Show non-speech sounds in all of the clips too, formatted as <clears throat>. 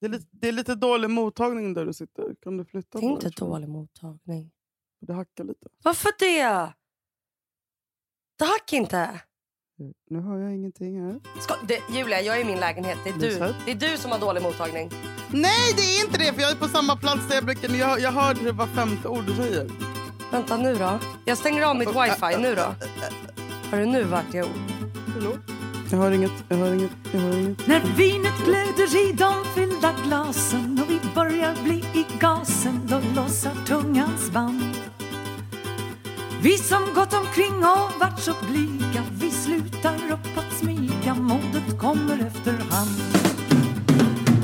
Det är, lite, det är lite dålig mottagning där du sitter. Kan du flytta Det är inte dålig mottagning. jag? Det hackar lite. Varför det? Det hackar inte. Nu har jag ingenting här. Ska, det, Julia, jag är i min lägenhet. Det är, du, det är du som har dålig mottagning. Nej, det är inte det! För jag är på samma plats där jag brukar... Jag, jag hör det var femte ord du säger. Vänta nu då. Jag stänger av mitt wifi nu då. Har du nu varit ord? Förlåt? Jag hör inget. Jag hör inget. Jag hör inget. När vinet glöder i de fyllda glasen och vi börjar bli i gasen då lossar tungans band. Vi som gått omkring och varit så blyga vi slutar upp att smyga modet kommer efterhand.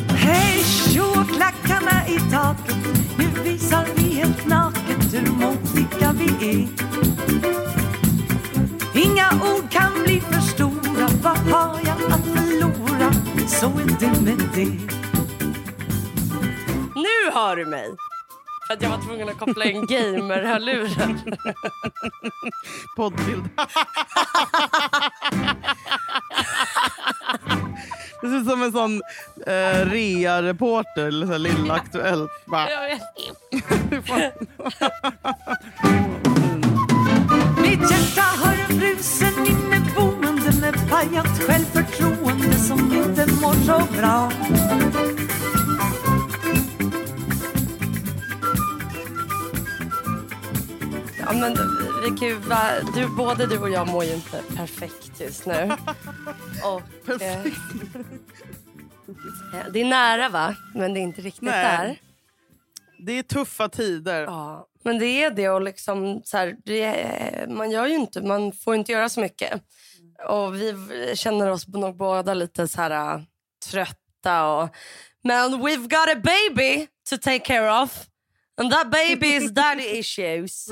Hej tjo och klackarna i taket nu visar vi helt naket hur modiga vi är. Inga ord kan bli för stora vad har jag att förlora? Så är det med det Nu hör du mig! För att jag var tvungen att koppla in gamer-hörluren. <laughs> Poddbild. <laughs> Det ser ut som en sån eh, rea-reporter, eller så Lilla Aktuellt. Bara, Jag vet. <laughs> Mitt hjärta har en frusen inneboende med pajat självförtroende som inte mår så bra Ja, men vi kan ju du, både du och jag mår ju inte perfekt just nu. <laughs> Och, eh, det är nära va? Men det är inte riktigt Nej. där. Det är tuffa tider. Ja, men det är det och liksom så här, det, man gör ju inte, man får inte göra så mycket. Och vi känner oss nog båda lite så här äh, trötta och men we've got a baby to take care of. And that baby is daddy <laughs> issues.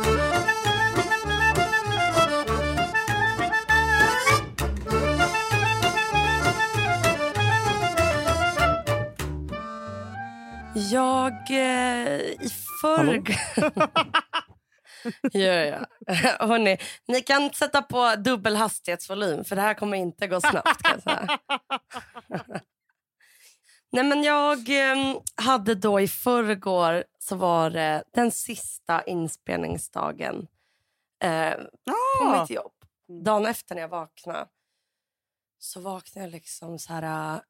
Jag eh, i förrgår... <laughs> ja, ja. <laughs> Hörrni, ni kan sätta på dubbel hastighetsvolym för det här kommer inte gå snabbt. Kan jag. <laughs> Nej, men jag eh, hade då i förrgår så var det den sista inspelningsdagen eh, på Ah, mitt jobb. Dagen efter när jag vaknade så vaknade jag liksom så här... äh,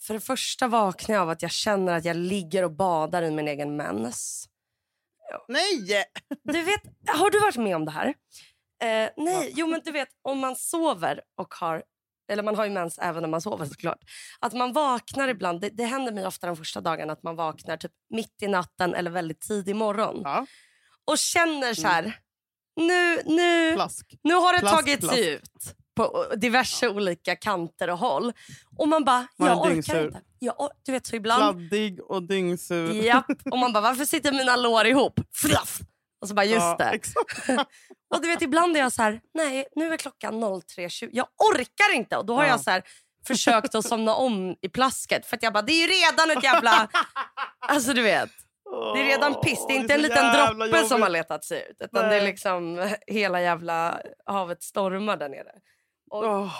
För det första vaknade jag av att jag känner att jag ligger och badar i min egen mens. Nej! Du vet, har du varit med om det här? Eh, nej, jo men du vet om man sover och har eller man har ju mens även när man sover såklart. Att man vaknar ibland, det, det händer mig ofta de första dagarna att man vaknar typ mitt i natten eller väldigt tidig morgon. Ja, Och känner så här, nu, nu, plask. nu har det Plask, tagit plask. sig ut på diverse olika kanter och håll. Och man bara, Man är jag orkar dyngsur. inte. Jag du vet så ibland, Kladdig och dyngsur. japp. <laughs> Och man bara, varför sitter mina lår ihop? Flaff! Och så bara, just Ja, det. <laughs> Och du vet ibland är jag så här, nej nu är klockan 03.20. Jag orkar inte. Och då har Ja. jag så här, försökt att somna om i plasket. För att jag bara, det är redan ett jävla... <laughs> Alltså du vet. Det är redan piss. Det är inte en så liten jävla droppe som har jobbigt. letat sig ut. Utan det är Nej. liksom hela jävla havet stormar där nere. Och, Åh,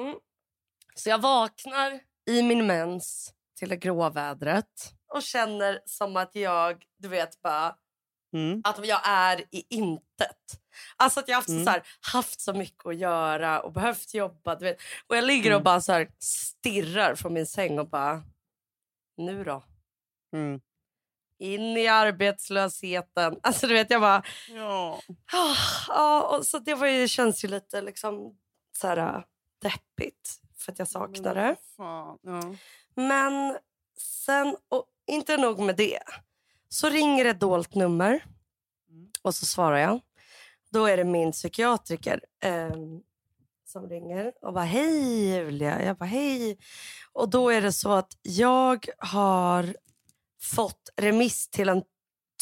mm. Så jag vaknar i min mens till det grå vädret och känner som att jag, du vet bara, Mm. att jag är i intet. Alltså att jag har haft, Mm. så här, haft så mycket att göra och behövt jobba. Du vet. Och jag ligger och Mm. bara så här, stirrar från min säng och bara, nu då? Mm. In i arbetslösheten. Alltså du vet, jag bara... Ja. Ah, Ja, och så det var ju, känns ju lite liksom så här äh, deppigt för att jag saknar det. Ja. Men sen, och inte nog med det, så ringer ett dolt nummer Mm. och så svarar jag. Då är det min psykiatriker ehm, som ringer och bara hej Julia. Jag bara hej. Och då är det så att jag har fått remiss till en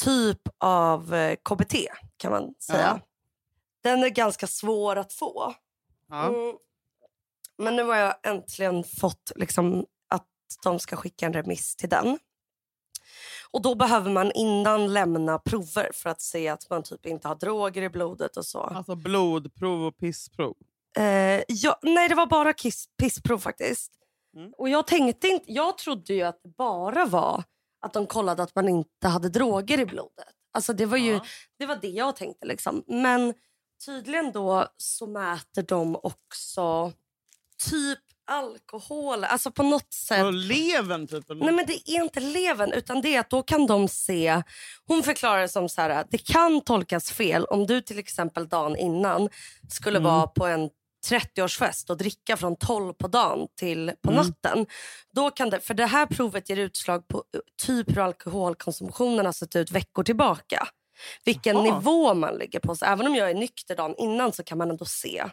typ av eh, KBT kan man säga. Ja. Den är ganska svår att få. Ja. Mm. Men nu har jag äntligen fått liksom, att de ska skicka en remiss till den. Och Då behöver man innan lämna prover för att se att man typ inte har droger i blodet och så. Alltså blodprov och pissprov. Eh, ja, nej, det var bara kiss, pissprov faktiskt. Mm. Och jag tänkte inte, jag trodde ju att det bara var att de kollade att man inte hade droger i blodet. Alltså det var ju Ja. det, var det jag tänkte. Liksom. Men tydligen då så mäter de också typ alkohol. Alltså på något sätt. Och levern typ? Eller? Nej men det är inte levern utan det är att då kan de se, hon förklarar det som så här, det kan tolkas fel om du till exempel dagen innan skulle Mm. vara på en 30-årsfest och dricka från 12 på dagen till på Mm. natten. Då kan det, för det här provet ger utslag på typ hur alkoholkonsumtionen har sett ut veckor tillbaka. Vilken Jaha. nivå man ligger på. Så även om jag är nykter dagen innan så kan man ändå se. Jag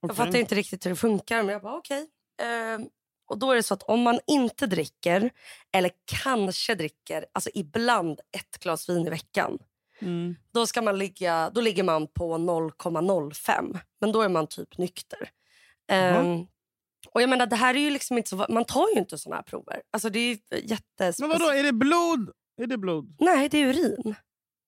Okej. fattar inte riktigt hur det funkar men jag bara okej. Ehm, och då är det så att om man inte dricker eller kanske dricker, alltså ibland ett glas vin i veckan. Mm. Då, ska man ligga, då ligger man på 0,05. Men då är man typ nykter. Ehm, och jag menar det här är ju liksom inte så, man tar ju inte såna här prover. Alltså det är ju jättespecifikt. Men vadå, är det blod? Är det blod? Nej det är urin.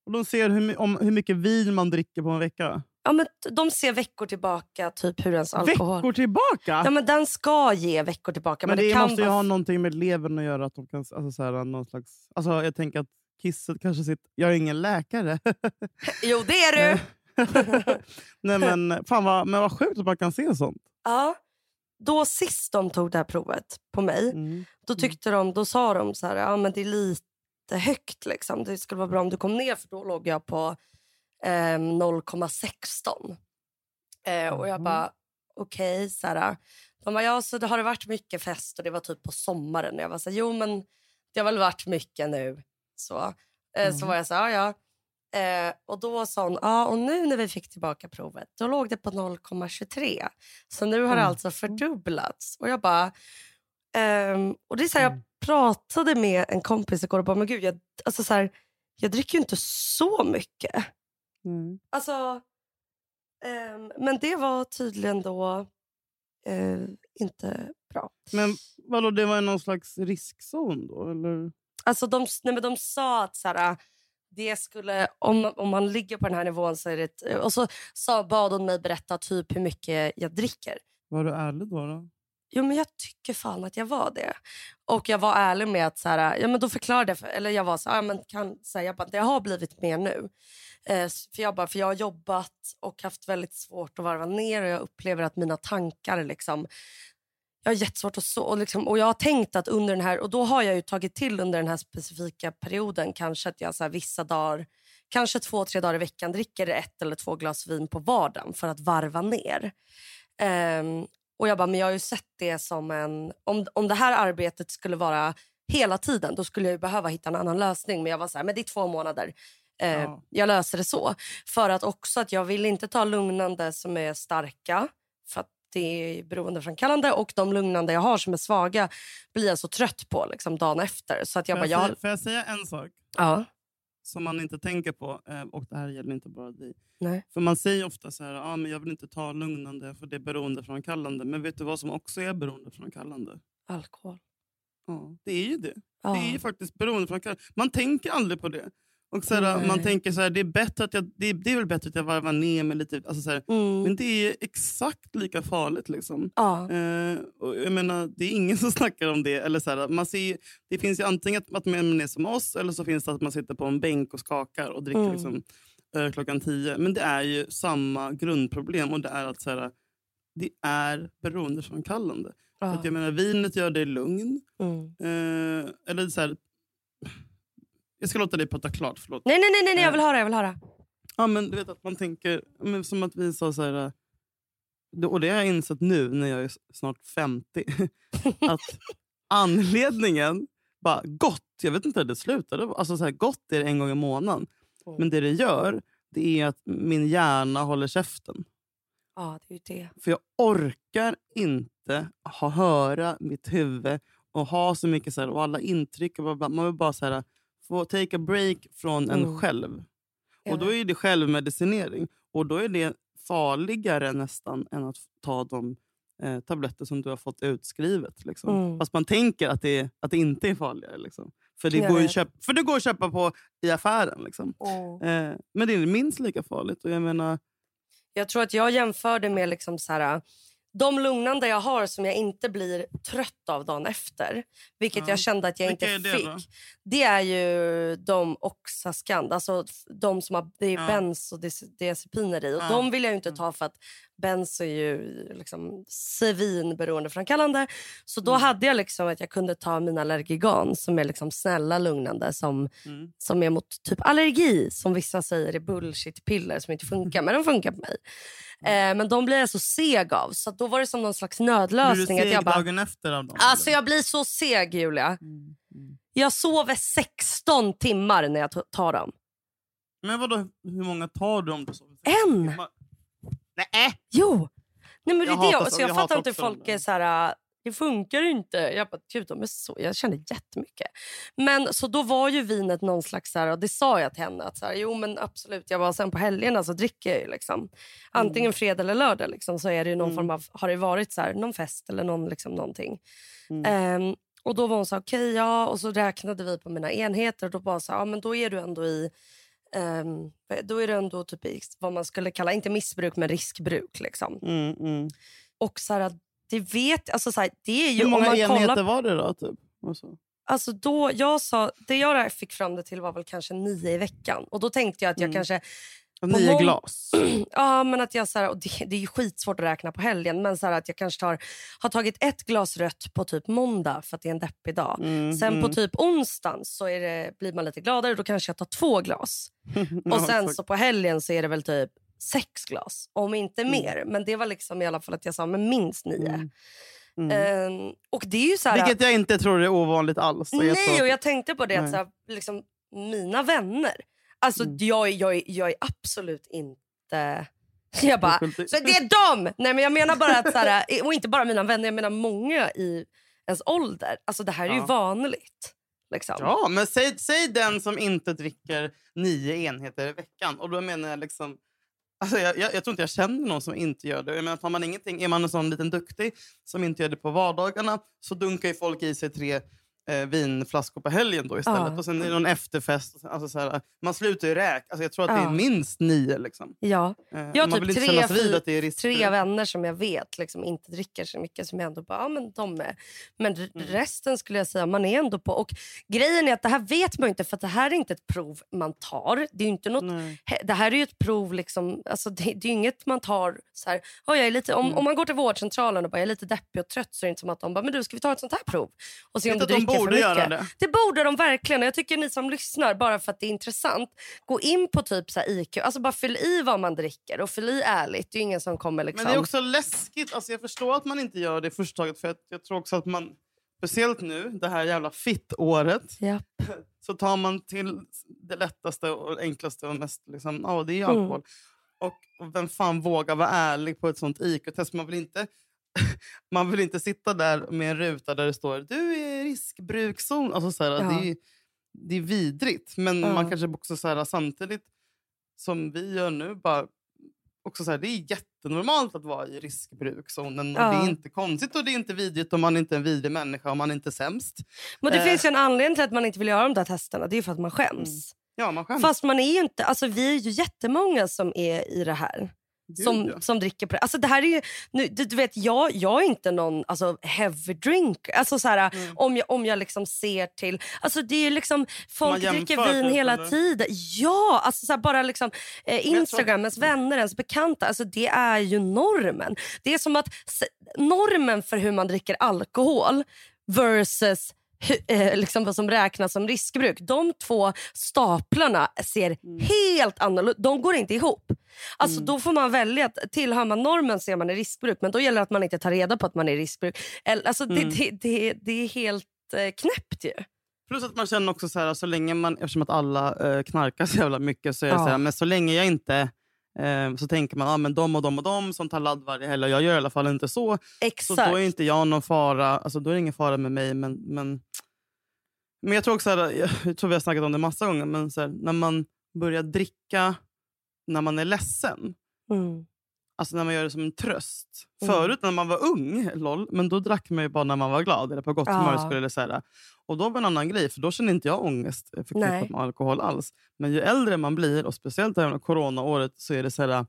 Och de ser hur, om, hur mycket vin man dricker på en vecka? Ja, men de ser veckor tillbaka typ hur ens alkohol... Veckor tillbaka? Ja men den ska ge veckor tillbaka. men Men, det, kan måste ju ha någonting med levern att göra. Att de kan, alltså, så här, någon slags, alltså, jag tänker att kisset kanske sitter... Jag är ingen läkare. <laughs> Jo det är du! <laughs> Nej, men, fan vad, men vad sjukt att man kan se sånt. Ja. Då sist de tog det här provet på mig, Mm. då tyckte de, då sa de så här, ja men det är lite högt liksom. Det skulle vara bra om du kom ner för då låg jag på eh, 0,16. Eh, och jag Mhm. bara, okej så här. De bara, ja så det har det varit mycket fest och det var typ på sommaren. Och jag var så jo men det har väl varit mycket nu. Så, eh, så Mhm. var jag så ja ja. Eh, och då sa hon, ja och nu när vi fick tillbaka provet, då låg det på 0,23. Så nu har det Mm. alltså fördubblats. Och jag bara, ehm, och det är så här, Mm. jag pratade med en kompis igår och bara, men gud, jag, alltså så här, jag dricker ju inte så mycket. Mm. Alltså, ehm, men det var tydligen då eh, inte bra. Men vadå, det var någon slags riskzon då? Eller? Alltså de, nej men de sa att så här, det skulle, om, om man ligger på den här nivån så är det... Och så sa, bad hon mig berätta typ hur mycket jag dricker. Var du ärlig då? då? Jo men jag tycker fan att jag var det. Och jag var ärlig med att så här, ja men då förklarade jag, för, eller jag var så här, ja, men kan, säga här, jag har blivit mer nu. Eh, för jag bara, för jag har jobbat och haft väldigt svårt att varva ner och jag upplever att mina tankar liksom, jag har jättesvårt att så, och, liksom, och jag har tänkt att under den här, och då har jag ju tagit till under den här specifika perioden kanske att jag så här, vissa dagar, kanske två, tre dagar i veckan dricker ett eller två glas vin på vardagen för att varva ner. Um, och jag bara, men jag har ju sett det som en... Om, om det här arbetet skulle vara hela tiden, då skulle jag ju behöva hitta en annan lösning. Men jag var så här, men det är två månader. Eh, Ja. Jag löser det så. För att också att jag vill inte ta lugnande som är starka. För att det är beroendeframkallande. Och de lugnande jag har som är svaga blir jag så trött på liksom, dagen efter. Så att jag Får, bara, jag jag... får jag säga en sak Ja. Som man inte tänker på? Eh, Och det här gäller inte bara dig. Nej. För man säger ofta så här, ah, men jag vill inte ta lugnande för det är beroendeframkallande. Men vet du vad som också är beroendeframkallande? Alkohol. Ja, det är ju det. Ja. Det är ju faktiskt beroendeframkallande. Man tänker aldrig på det. Och så här, Nej. man tänker så här, det är, bättre att jag, det, är, det är väl bättre att jag varvar ner mig lite. Alltså så här, Mm. Men det är exakt lika farligt. Liksom. ja. Eh, och jag menar, det är ingen <laughs> som snackar om det. Eller så här, man ser, det finns ju antingen att, att man är som oss eller så finns det att man sitter på en bänk och skakar och dricker Mm. liksom, eh, klockan tio. Men det är ju samma grundproblem och det är att så här, det är beroendeframkallande. För ja. Att jag menar, vinet gör dig lugn. Mm. Eh, eller så här, jag ska låta dig prata klart. Förlåt. Nej, nej, nej, nej, jag Eh. vill höra. Jag vill höra. Ja, men du vet att man tänker, men som att vi sa så här, eh, och det har jag insett nu när jag är snart 50, <laughs> att anledningen, bara gott, jag vet inte hur det slutade, alltså så här, gott är det en gång i månaden. Men det det gör, det är att min hjärna håller käften. Ja, det är det. För jag orkar inte ha, höra mitt huvud och ha så mycket så här, och alla intryck. Och bla bla. Man vill bara så här, få take a break från en Mm. själv. Och då är det självmedicinering. Och då är det farligare nästan än att ta de eh, tabletter som du har fått utskrivet. Liksom. Mm. Fast man tänker att det, att det inte är farligare. Liksom. För, det Jag går ju vet. köp, för det går att köpa på i affären. Liksom. Mm. Eh, men det är minst lika farligt. Och jag menar, Jag tror att jag jämförde med liksom så här, De lugnande jag har som jag inte blir trött av dagen efter, vilket Ja. jag kände att jag Vilka inte det fick. då? Det är ju de Oxascand, alltså de som har, det är Ja. bensodiazepiner i. Och Ja. De vill jag inte Mm. ta för att benzo är ju liksom svinberoendeframkallande. Så då Mm. hade jag liksom att jag kunde ta mina Allergigan som är liksom snälla lugnande som, Mm. som är mot typ allergi som vissa säger är bullshit-piller som inte funkar. <laughs> Men de funkar på mig. Mm. Eh, men de blir jag så seg av. Så då var det som någon slags Blir du nödlösning. Seg jag, bara, dagen efter av dem? alltså eller? jag blir så seg Julia. Mm, mm. Jag sover 16 timmar när jag tar dem. Men vadå, hur många tar du om du sover? En! Nej! Jo! Nej, men det Jag det. jag, så- så jag, jag fattar inte hur folk är så här... "Ah, Det funkar inte. Jag bara, gud, de är så... Jag kände jättemycket. Men så då var ju vinet någon slags... Så här, och det sa jag till henne. Att så här, jo men absolut. Jag bara, sen på helgerna så dricker jag ju liksom. Antingen fredag eller lördag liksom, så är det ju någon Mm. form av... Har det varit så här, någon fest eller någon, liksom, någonting. Mm. Ehm, och då var hon så här, okej ja. Och så räknade vi på mina enheter. Och då bara så här, ja men då är du ändå i... ehm, då är du ändå typ i vad man skulle kalla, inte missbruk men riskbruk. Liksom. Mm, mm. Och så här, det vet, alltså så här, det är ju Hur många om man enheter kollar, var det då? Typ? Alltså då, jag sa, det jag fick fram det till var väl kanske nio i veckan. Och då tänkte jag att jag Mm. kanske, Nio glas. <clears throat> ja men att jag så här, och det, det är ju skitsvårt att räkna på helgen. Men så här, att jag kanske tar, har tagit ett glas rött på typ måndag för att det är en deppig dag. Mm, Sen mm. på typ onsdagen så det, blir man lite gladare. Då kanske jag tar två glas. <laughs> Och sen så på helgen så är det väl typ sex glas. Om inte Mm. mer. Men det var liksom i alla fall att jag sa men minst nio. Ehm, och det är ju så här, Vilket jag inte tror är ovanligt alls. Jag Nej, tror- och jag tänkte på det att så här, liksom, mina vänner... Alltså Mm. jag, jag, jag är absolut inte... <laughs> Jag bara, så det är dem! Nej men jag menar bara att, så här, och inte bara mina vänner, jag menar många i ens ålder. Alltså det här är ju Ja. vanligt. Liksom. Ja, men säg, säg den som inte dricker nio enheter i veckan. Och då menar jag liksom... Alltså jag, jag, jag tror inte jag känner någon som inte gör det. Jag menar, tar man ingenting, är man en sån liten duktig som inte gör det på vardagarna så dunkar ju folk i sig tre eh, vinflaskor på helgen då istället. Ja. Och sen är det någon efterfest. och sen- Alltså så här, man slutar ju räk. Alltså jag tror att det Ja. är minst nio. Liksom. Ja. Eh, Jag har typ tre, det. Tre vänner som jag vet liksom inte dricker så mycket som jag ändå bara, ja men de är. Men Mm. resten skulle jag säga man är ändå på. Och grejen är att det här vet man ju inte för att det här är inte ett prov man tar. Det är inte något Nej. Det här är ju ett prov, liksom, alltså det, det är inget man tar... Så här, "Oj, jag är lite, om, Mm. om man går till vårdcentralen och bara, jag är lite deppig och trött så är det inte som att de bara, men du ska vi ta ett sånt här prov? Och se om du dricker borde göra det. Det borde de verkligen. Jag tycker ni som lyssnar, bara för att det är intressant, gå in på typ så IQ. Alltså bara fyll i vad man dricker och fyll i ärligt. Det är ingen som kommer liksom... Men det är också läskigt. Alltså jag förstår att man inte gör det första taget. För jag tror också att man, speciellt nu, det här jävla fitt-året, Ja. <laughs> så tar man till det lättaste och enklaste och mest... Liksom, ja, det är Mm. alkohol. Och, och vem fan vågar vara ärlig på ett sånt IQ-test? Man vill inte... <laughs> Man vill inte sitta där med en ruta där det står du är i riskbrukzon. Alltså så här, Ja. det, är, det är vidrigt. Men Ja. man kanske också så här, samtidigt som vi gör nu bara också så här, det är jättenormalt att vara i riskbrukszonen. Och Ja. Det är inte konstigt och det är inte vidrigt om man inte är en vidrig människa och man är inte sämst. Men det Eh. finns ju en anledning till att man inte vill göra de där testerna. Det är för att man skäms. Ja, man skäms. Fast man är inte... Alltså vi är ju jättemånga som är i det här. Gud, som, ja. som dricker på det. Alltså det här är ju, nu, du, du vet, jag, jag är inte någon alltså, heavy drinker. Alltså så här, Mm. Om jag, om jag liksom ser till... Alltså det är ju liksom, folk dricker vin typ, hela eller? tiden. Ja, alltså så här, bara liksom, eh, Instagram, ens vänner, ens bekanta. Alltså det är ju normen. Det är som att normen för hur man dricker alkohol versus eh, liksom vad som räknas som riskbruk. De två staplarna ser Mm. helt annorlunda De går inte ihop. Alltså Mm. Då får man välja. att Tillhör man normen så är man i riskbruk. Men då gäller det att man inte tar reda på att man är i riskbruk. Alltså, Mm. det, det, det, det är helt eh, knäppt ju. Plus att man känner också så här, så länge man, eftersom att alla eh, knarkar så jävla mycket så är det Ja. så här, men så länge jag inte så tänker man, ah, men de och de och de som tar ladd varje helg och jag gör i alla fall inte så. Så Exakt. då är inte jag någon fara, alltså då är det ingen fara med mig. Men, men, men jag tror också, så här, jag, tror vi har snackat om det massa gånger, men så här, när man börjar dricka när man är ledsen, Mm. Alltså när man gör det som en tröst. Mm. Förut när man var ung, lol, men då drack man ju bara när man var glad eller på gott Ja. humör. Skulle eller så här. Och då var det en annan grej, för då kände inte jag ångest förknippat med alkohol alls. Men ju äldre man blir, och speciellt det här coronaåret, så är det så här...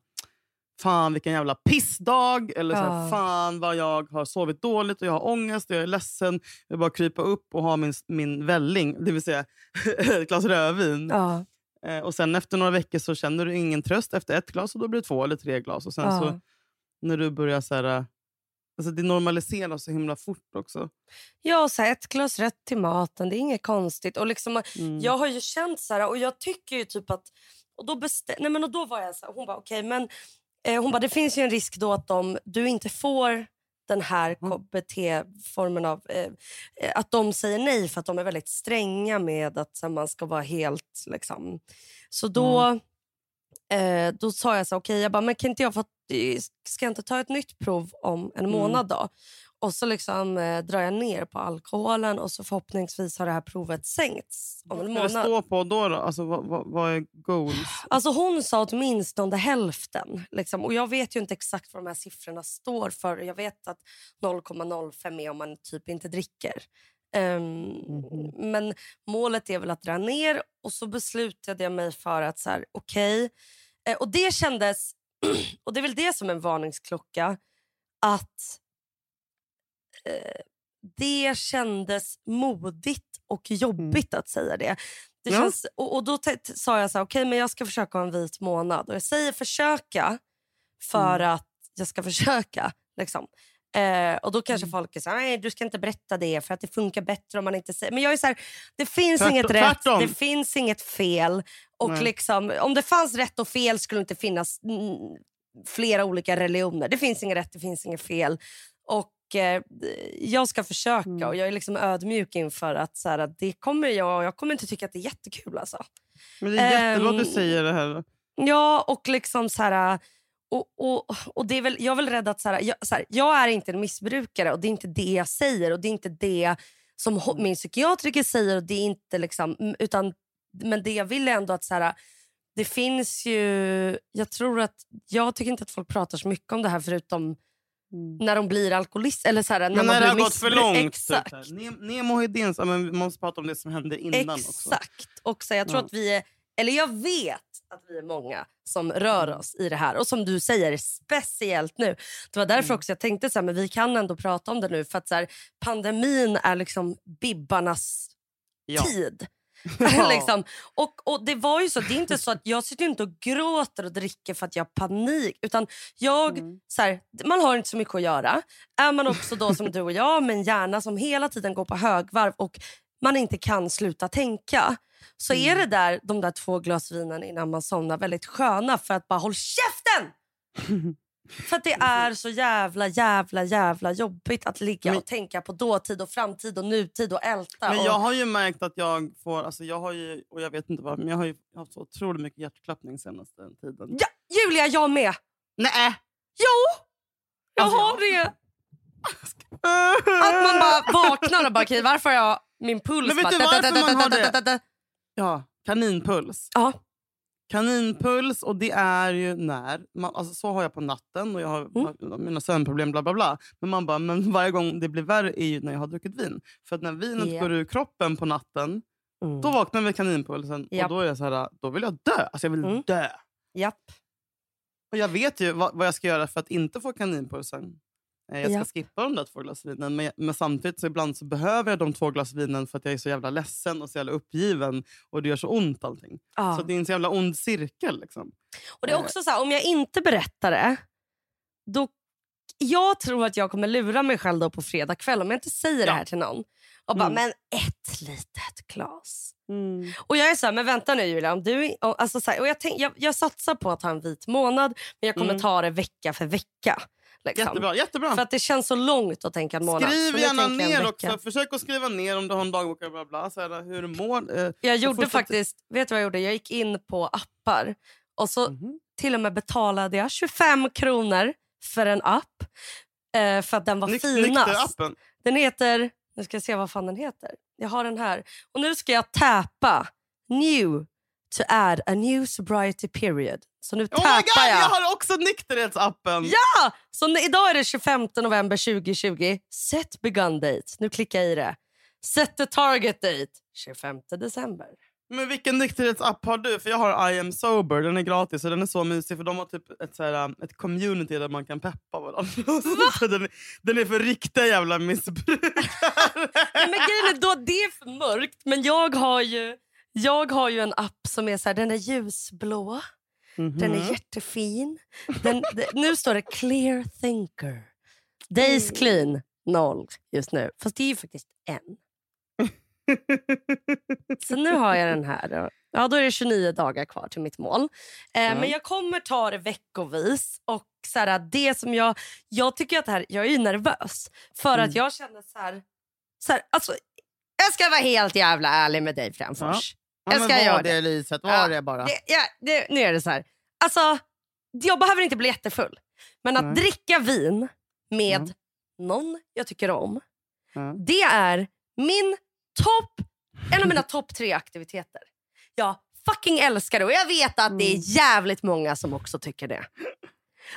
fan vilken jävla pissdag. Eller så här, Ja. fan vad jag har sovit dåligt och jag har ångest och jag är ledsen. Jag vill bara krypa upp och ha min, min välling, det vill säga <laughs> ett glas rödvin. Ja. Eh, och sen efter några veckor så känner du ingen tröst efter ett glas och då blir det två eller tre glas. Och sen Ja. så när du börjar så här... eh, Alltså det normaliseras så himla fort också. Ja, så här, ett glas rött till maten, det är inget konstigt. Och liksom, Mm. Jag har ju känt så här, och jag tycker ju typ att... Och då, bestä- Nej, men och då var jag så här, hon bara okej men eh, hon bara det finns ju en risk då att de, du inte får den här Mm. KBT-formen av... Eh, eh, att de säger nej för att de är väldigt stränga med att här, man ska vara helt... Liksom. Så då, eh, då sa jag så okej, jag bara, men kan inte jag få, ska jag inte ta ett nytt prov om en Mm. månad då? Och så liksom, eh, drar jag ner på alkoholen och så förhoppningsvis har det här provet sänkts om en Vad ska det månad. stå på då? då? Alltså, vad, vad, vad är goals? Alltså hon sa åtminstone hälften. Liksom. Och jag vet ju inte exakt vad de här siffrorna står för. Jag vet att 0,05 är om man typ inte dricker. Ehm, Mhm. Men målet är väl att dra ner och så beslutade jag mig för att så här, okej. Eh, och det kändes, <clears throat> och det är väl det som en varningsklocka, att eh, det kändes modigt och jobbigt att säga det. det Ja. känns, och, och då sa jag så här, okej men jag ska försöka ha en vit månad. Och jag säger försöka för att jag ska <laughs> försöka. Liksom. Eh, och då kanske folk är så här, nej du ska inte berätta det för att det funkar bättre om man inte säger. Men jag är så här, det finns Tvärt- inget rätt, tvärtom. det finns inget fel. Och Nej. liksom, om det fanns rätt och fel skulle det inte finnas mm, flera olika religioner. Det finns inget rätt, det finns inget fel. Och eh, jag ska försöka Mm. och jag är liksom ödmjuk inför att, så här, det kommer jag, jag kommer inte tycka att det är jättekul. Alltså. Men det är jättebra att du Ehm, säger det här. Ja, och liksom så här... Och, och, och det är väl, jag är väl rädd att så här, jag, så här, jag är inte en missbrukare och det är inte det jag säger och det är inte det som min psykiatriker säger. och det är inte liksom, utan, Men det jag vill är ändå att så här, det finns ju... Jag tror att jag tycker inte att folk pratar så mycket om det här förutom när de blir alkoholist. Eller så här, när Men man när det blir har gått för långt. typ Exakt. Typ, Ne- Nemo Hedéns, ja, men vi måste prata om det som hände innan också. Exakt. Och så jag tror Ja. att vi är, eller jag vet att vi är många som rör Mm. oss i det här. Och som du säger, speciellt nu. Det var därför Mm. också jag tänkte så här, men vi kan ändå prata om det nu. För att så här, pandemin är liksom bibbarnas Ja. tid. <laughs> Ja. <laughs> liksom. och, och det var ju så, det är inte så att jag sitter inte och gråter och dricker för att jag har panik. Utan jag, Mm. så här, man har inte så mycket att göra. Är man också då som <laughs> du och jag med en hjärna som hela tiden går på högvarv och man inte kan sluta tänka. Så är Mm. det där, de där två glas vinen innan man somnar väldigt sköna för att bara håll käften! För att det är så jävla, jävla, jävla jobbigt att ligga Men- och tänka på dåtid och framtid och nutid och älta. Men och, jag har ju märkt att jag får, alltså jag har ju, och jag vet inte varför, men jag har ju haft så otroligt mycket hjärtklappning senaste tiden. Ja, Julia, jag med! Nej! Jo! Jag Alltså, har det! <laughs> Att man bara vaknar och bara, okej varför har jag min puls Men vet bara... du varför man har det? Ja, kaninpuls. Ja. Kaninpuls och det är ju när, man, alltså så har jag på natten och jag har, Mm. mina sömnproblem bla bla bla. Men man bara, men varje gång det blir värre är ju när jag har druckit vin. För att när vinet Ja. går ur kroppen på natten, Mm. då vaknar jag med kaninpulsen Japp. och då är jag så här, då vill jag dö. Alltså jag vill Mm. dö. Japp. Och jag vet ju vad, vad jag ska göra för att inte få kaninpulsen. Eh, Jag ska Ja. skippa de där två glas vinen. Men, men samtidigt så ibland så behöver jag de två glas vinen för att jag är så jävla ledsen och så jävla uppgiven. Och det gör så ont allting. Ja. Så det är en så jävla ond cirkel. Liksom. Och det är också så här, om jag inte berättar det, då... Jag tror att jag kommer lura mig själv då på fredag kväll om jag inte säger det Ja. här till någon. Och bara, Mm. men ett litet glas. Och jag är så här, men vänta nu Julia. Om du, och, alltså så här, och jag, tänk, jag, jag satsar på att ha en vit månad, men jag kommer Mm. ta det vecka för vecka. Liksom. Jättebra. jättebra. För att det känns så långt att tänka en månad. Så Skriv gärna ner också. Försök att skriva ner om du har en dagbok. Bla bla, så här, hur du mår. Eh, Jag gjorde faktiskt, vet du vad jag gjorde? Jag gick in på appar och så mhm. till och med betalade jag 25 kronor för en app. Eh, för att den var Nyk- finast. Nykter-appen. Den heter, nu ska jag se vad fan den heter. Jag har den här. Och nu ska jag täpa new to add a new sobriety period. Så nu Oh my god, jag. jag har också nykterhetsappen! Ja! Så idag är det 25 november 2020. Set begun date. Nu klickar jag i det. Set the target date. 25 december. Men vilken nykterhetsapp har du? För jag har I am sober, den är gratis och den är så mysig för de har typ ett, så här, ett community där man kan peppa varandra. <laughs> Den, är- den är för riktiga jävla missbrukare. Men grejen är då, det är för mörkt, men jag har ju, jag har ju en app som är så här, den är ljusblå. Den är jättefin. Den, nu står det clear thinker. Days clean, noll just nu. Fast det är ju faktiskt en. Så nu har jag den här. Ja, då är det 29 dagar kvar till mitt mål. Eh, Men jag kommer ta det veckovis. Och så här, det som jag, jag tycker att här, jag är nervös. För att jag känner så här, så här alltså, jag ska vara helt jävla ärlig med dig Frändfors. Ja, Jag men ska göra det. Elisabeth, var Ja, det bara. Det, ja, det, nu är det så här. Alltså, jag behöver inte bli jättefull. Men att Nej. dricka vin med Mm. någon jag tycker om, Ja. det är min topp, en av mina topp tre aktiviteter. Jag fucking älskar det och jag vet att det är Mm. jävligt många som också tycker det.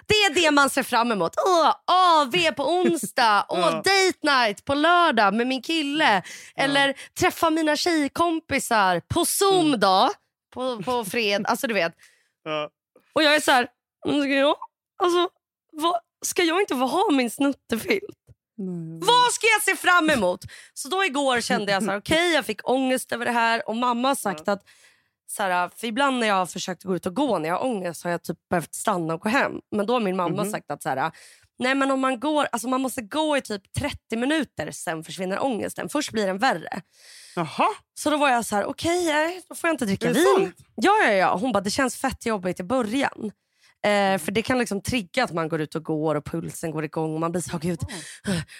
Det är det man ser fram emot. Åh, AV på onsdag, <laughs> åh, Ja. date night på lördag med min kille. Eller träffa mina tjejkompisar på Zoom Mm. då, på, på fred. Alltså du vet. Ja. Och jag är så här, "Mm, ska jag, alltså, vad, ska jag inte få ha min snuttefilt? Nej. Vad ska jag se fram emot? Så då igår kände jag så här, <laughs> okej jag fick ångest över det här och mamma har sagt att så här, för ibland när jag har försökt gå ut och gå när jag har ångest har jag typ behövt stanna och gå hem. Men då har min mamma Mhm. sagt att så här, nej men om man går, alltså man måste gå i typ 30 minuter sen försvinner ångesten. Först blir den värre. Jaha, Så då var jag så här, okej nej, då får jag inte dricka vin. sant? Ja, ja, ja. Hon bara, det känns fett jobbigt i början. Eh, för det kan liksom trigga att man går ut och går och pulsen går igång och man blir så, gud.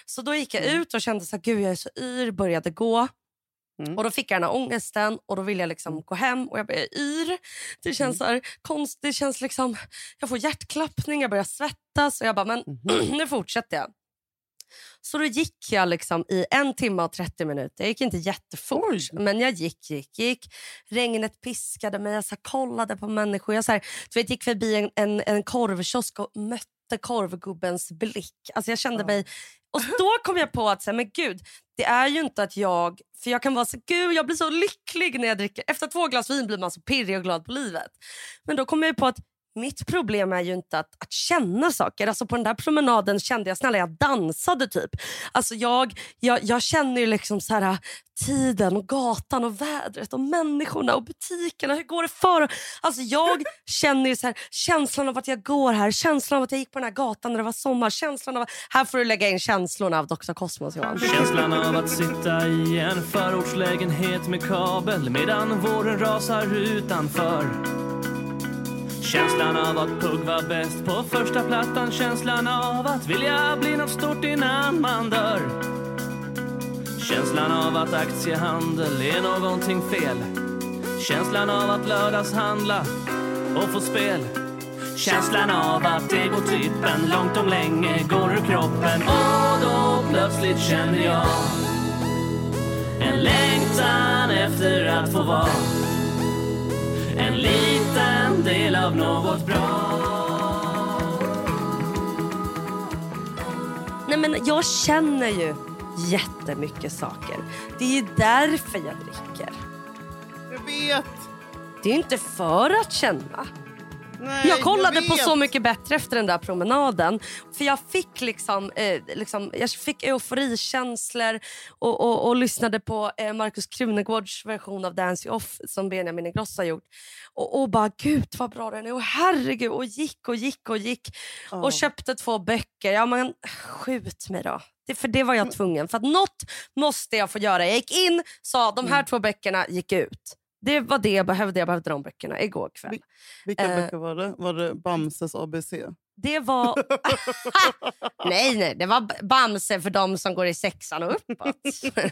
Så då gick jag ut och kände så här, gud jag är så yr, började gå. Mm. Och då fick jag den här ångesten och då ville jag liksom gå hem och jag blev yr. Det känns så här konst, det känns liksom, jag får hjärtklappning, jag börjar svettas och jag bara, men <clears throat> nu fortsätter jag. Så då gick jag liksom i en timme och 30 minuter. Jag gick inte jättefort, Oj. men jag gick, gick, gick. Regnet piskade mig, jag så kollade på människor. Jag så här, du vet, gick förbi en, en, en korvkiosk och mötte korvgubbens blick. Alltså jag kände Ja. mig... Och då kom jag på att så här, men gud, det är ju inte att jag... För jag kan vara så gud jag blir så lycklig när jag dricker. Efter två glas vin blir man så pirrig och glad på livet. Men då kommer jag på att mitt problem är ju inte att, att känna saker. Alltså på den där promenaden kände jag snälla jag dansade typ. Alltså jag, jag, jag känner ju liksom så här, tiden och gatan och vädret och människorna och butikerna. Hur går det för? Alltså jag <laughs> känner ju så här, känslan av att jag går här, känslan av att jag gick på den här gatan när det var sommar. Känslan av, här får du lägga in känslorna av Dr. Cosmos Johan. Känslan av att sitta i en förortslägenhet med kabel medan våren rasar utanför. Känslan av att Pugg var bäst på första plattan. Känslan av att vilja bli något stort innan man dör Känslan av att aktiehandel är någonting fel. Känslan av att lördagshandla och få spel. Känslan av att egotypen långt om länge går ur kroppen. Och då plötsligt känner jag en längtan efter att få vara en liten del av något bra Nej, men jag känner ju jättemycket saker. Det är ju därför jag dricker. jag vet. Det är inte för att känna. Nej, Jag kollade på vet. Så mycket bättre efter den där promenaden. För Jag fick liksom, eh, liksom jag fick euforikänslor och, och, och lyssnade på eh, Markus Krunegårds version av Dance You Off som Benjamin Ingrosso har gjort. Och, och bara gud vad bra den är och herregud och gick och gick och gick. Ja. Och köpte två böcker. Ja men skjut mig då. Det, för det var jag tvungen. För att något måste jag få göra. Jag gick in, sa de här två böckerna gick ut. Det var det jag behövde. Jag behövde de böckerna igår kväll. Vilka Eh. böcker var det? Var det Bamses ABC? Det var... <laughs> nej, nej, det var Bamse för de som går i sexan och uppåt.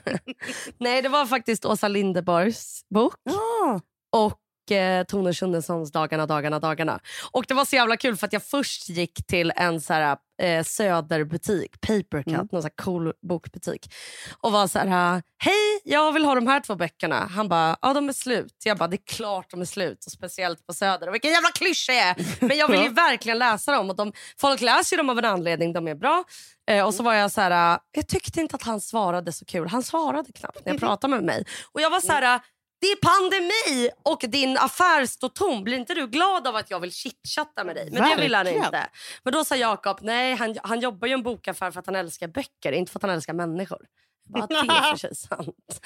<laughs> nej, det var faktiskt Åsa Linderborgs bok Ja. och eh, Tone Schundessons Dagarna, dagarna, dagarna. Och Det var så jävla kul för att jag först gick till en så här, eh, söderbutik, Papercut, Mm. någon så här cool bokbutik. Och var så här, hej, jag vill ha de här två böckerna. Han bara, ja de är slut. Jag bara, det är klart de är slut. Och speciellt på Söder. Och vilken jävla klyscha jag är. Men jag vill ju <laughs> verkligen läsa dem. Och de, folk läser dem av en anledning, de är bra. Eh, och så var jag så här, jag tyckte inte att han svarade så kul. Han svarade knappt när jag pratade med mig. Och jag var så här, Det är pandemi och din affär står tom. Blir inte du glad av att jag vill chitchatta med dig? Men det vill han Verkligen. inte. Men då sa Jakob, nej han, han jobbar ju en bokaffär för att han älskar böcker, inte för att han älskar människor. Bara, det är för sig <laughs> sant.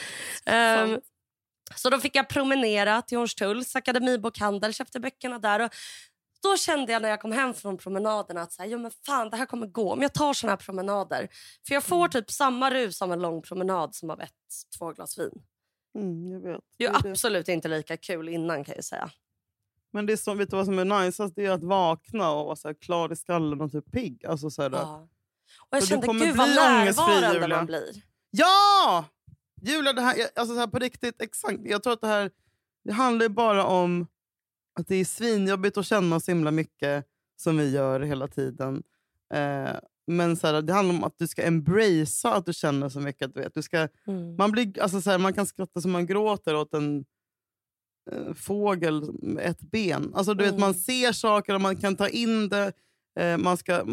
Ehm, så då fick jag promenera till Hornstulls akademibokhandel, köpte böckerna där. Och då kände jag när jag kom hem från promenaden att så här, jo, men fan, det här kommer gå om jag tar såna här promenader. För jag får typ samma rus av en lång promenad som av ett två glas vin. Mm, jag vet. Det är absolut inte lika kul innan kan jag säga. Men det är som, vet du vad som är najsast? Det är att vakna och vara så klar i skallen och typ pigg. Alltså så här, Ja. Och jag Så kände kommer gud vad närvarande Julia. man blir. Ja! Julia, det här, alltså så här på riktigt, exakt. Jag tror att det här det handlar bara om att det är svinjobbigt att känna så himla mycket som vi gör hela tiden. Eh, men så här, det handlar om att du ska embracea att du känner så mycket. Du vet. Du ska, Mm. man, blir, alltså så här, man kan skratta som man gråter åt en eh, fågel med ett ben. Alltså, du vet, Mm. man ser saker och man kan ta in det. Eh, man ska,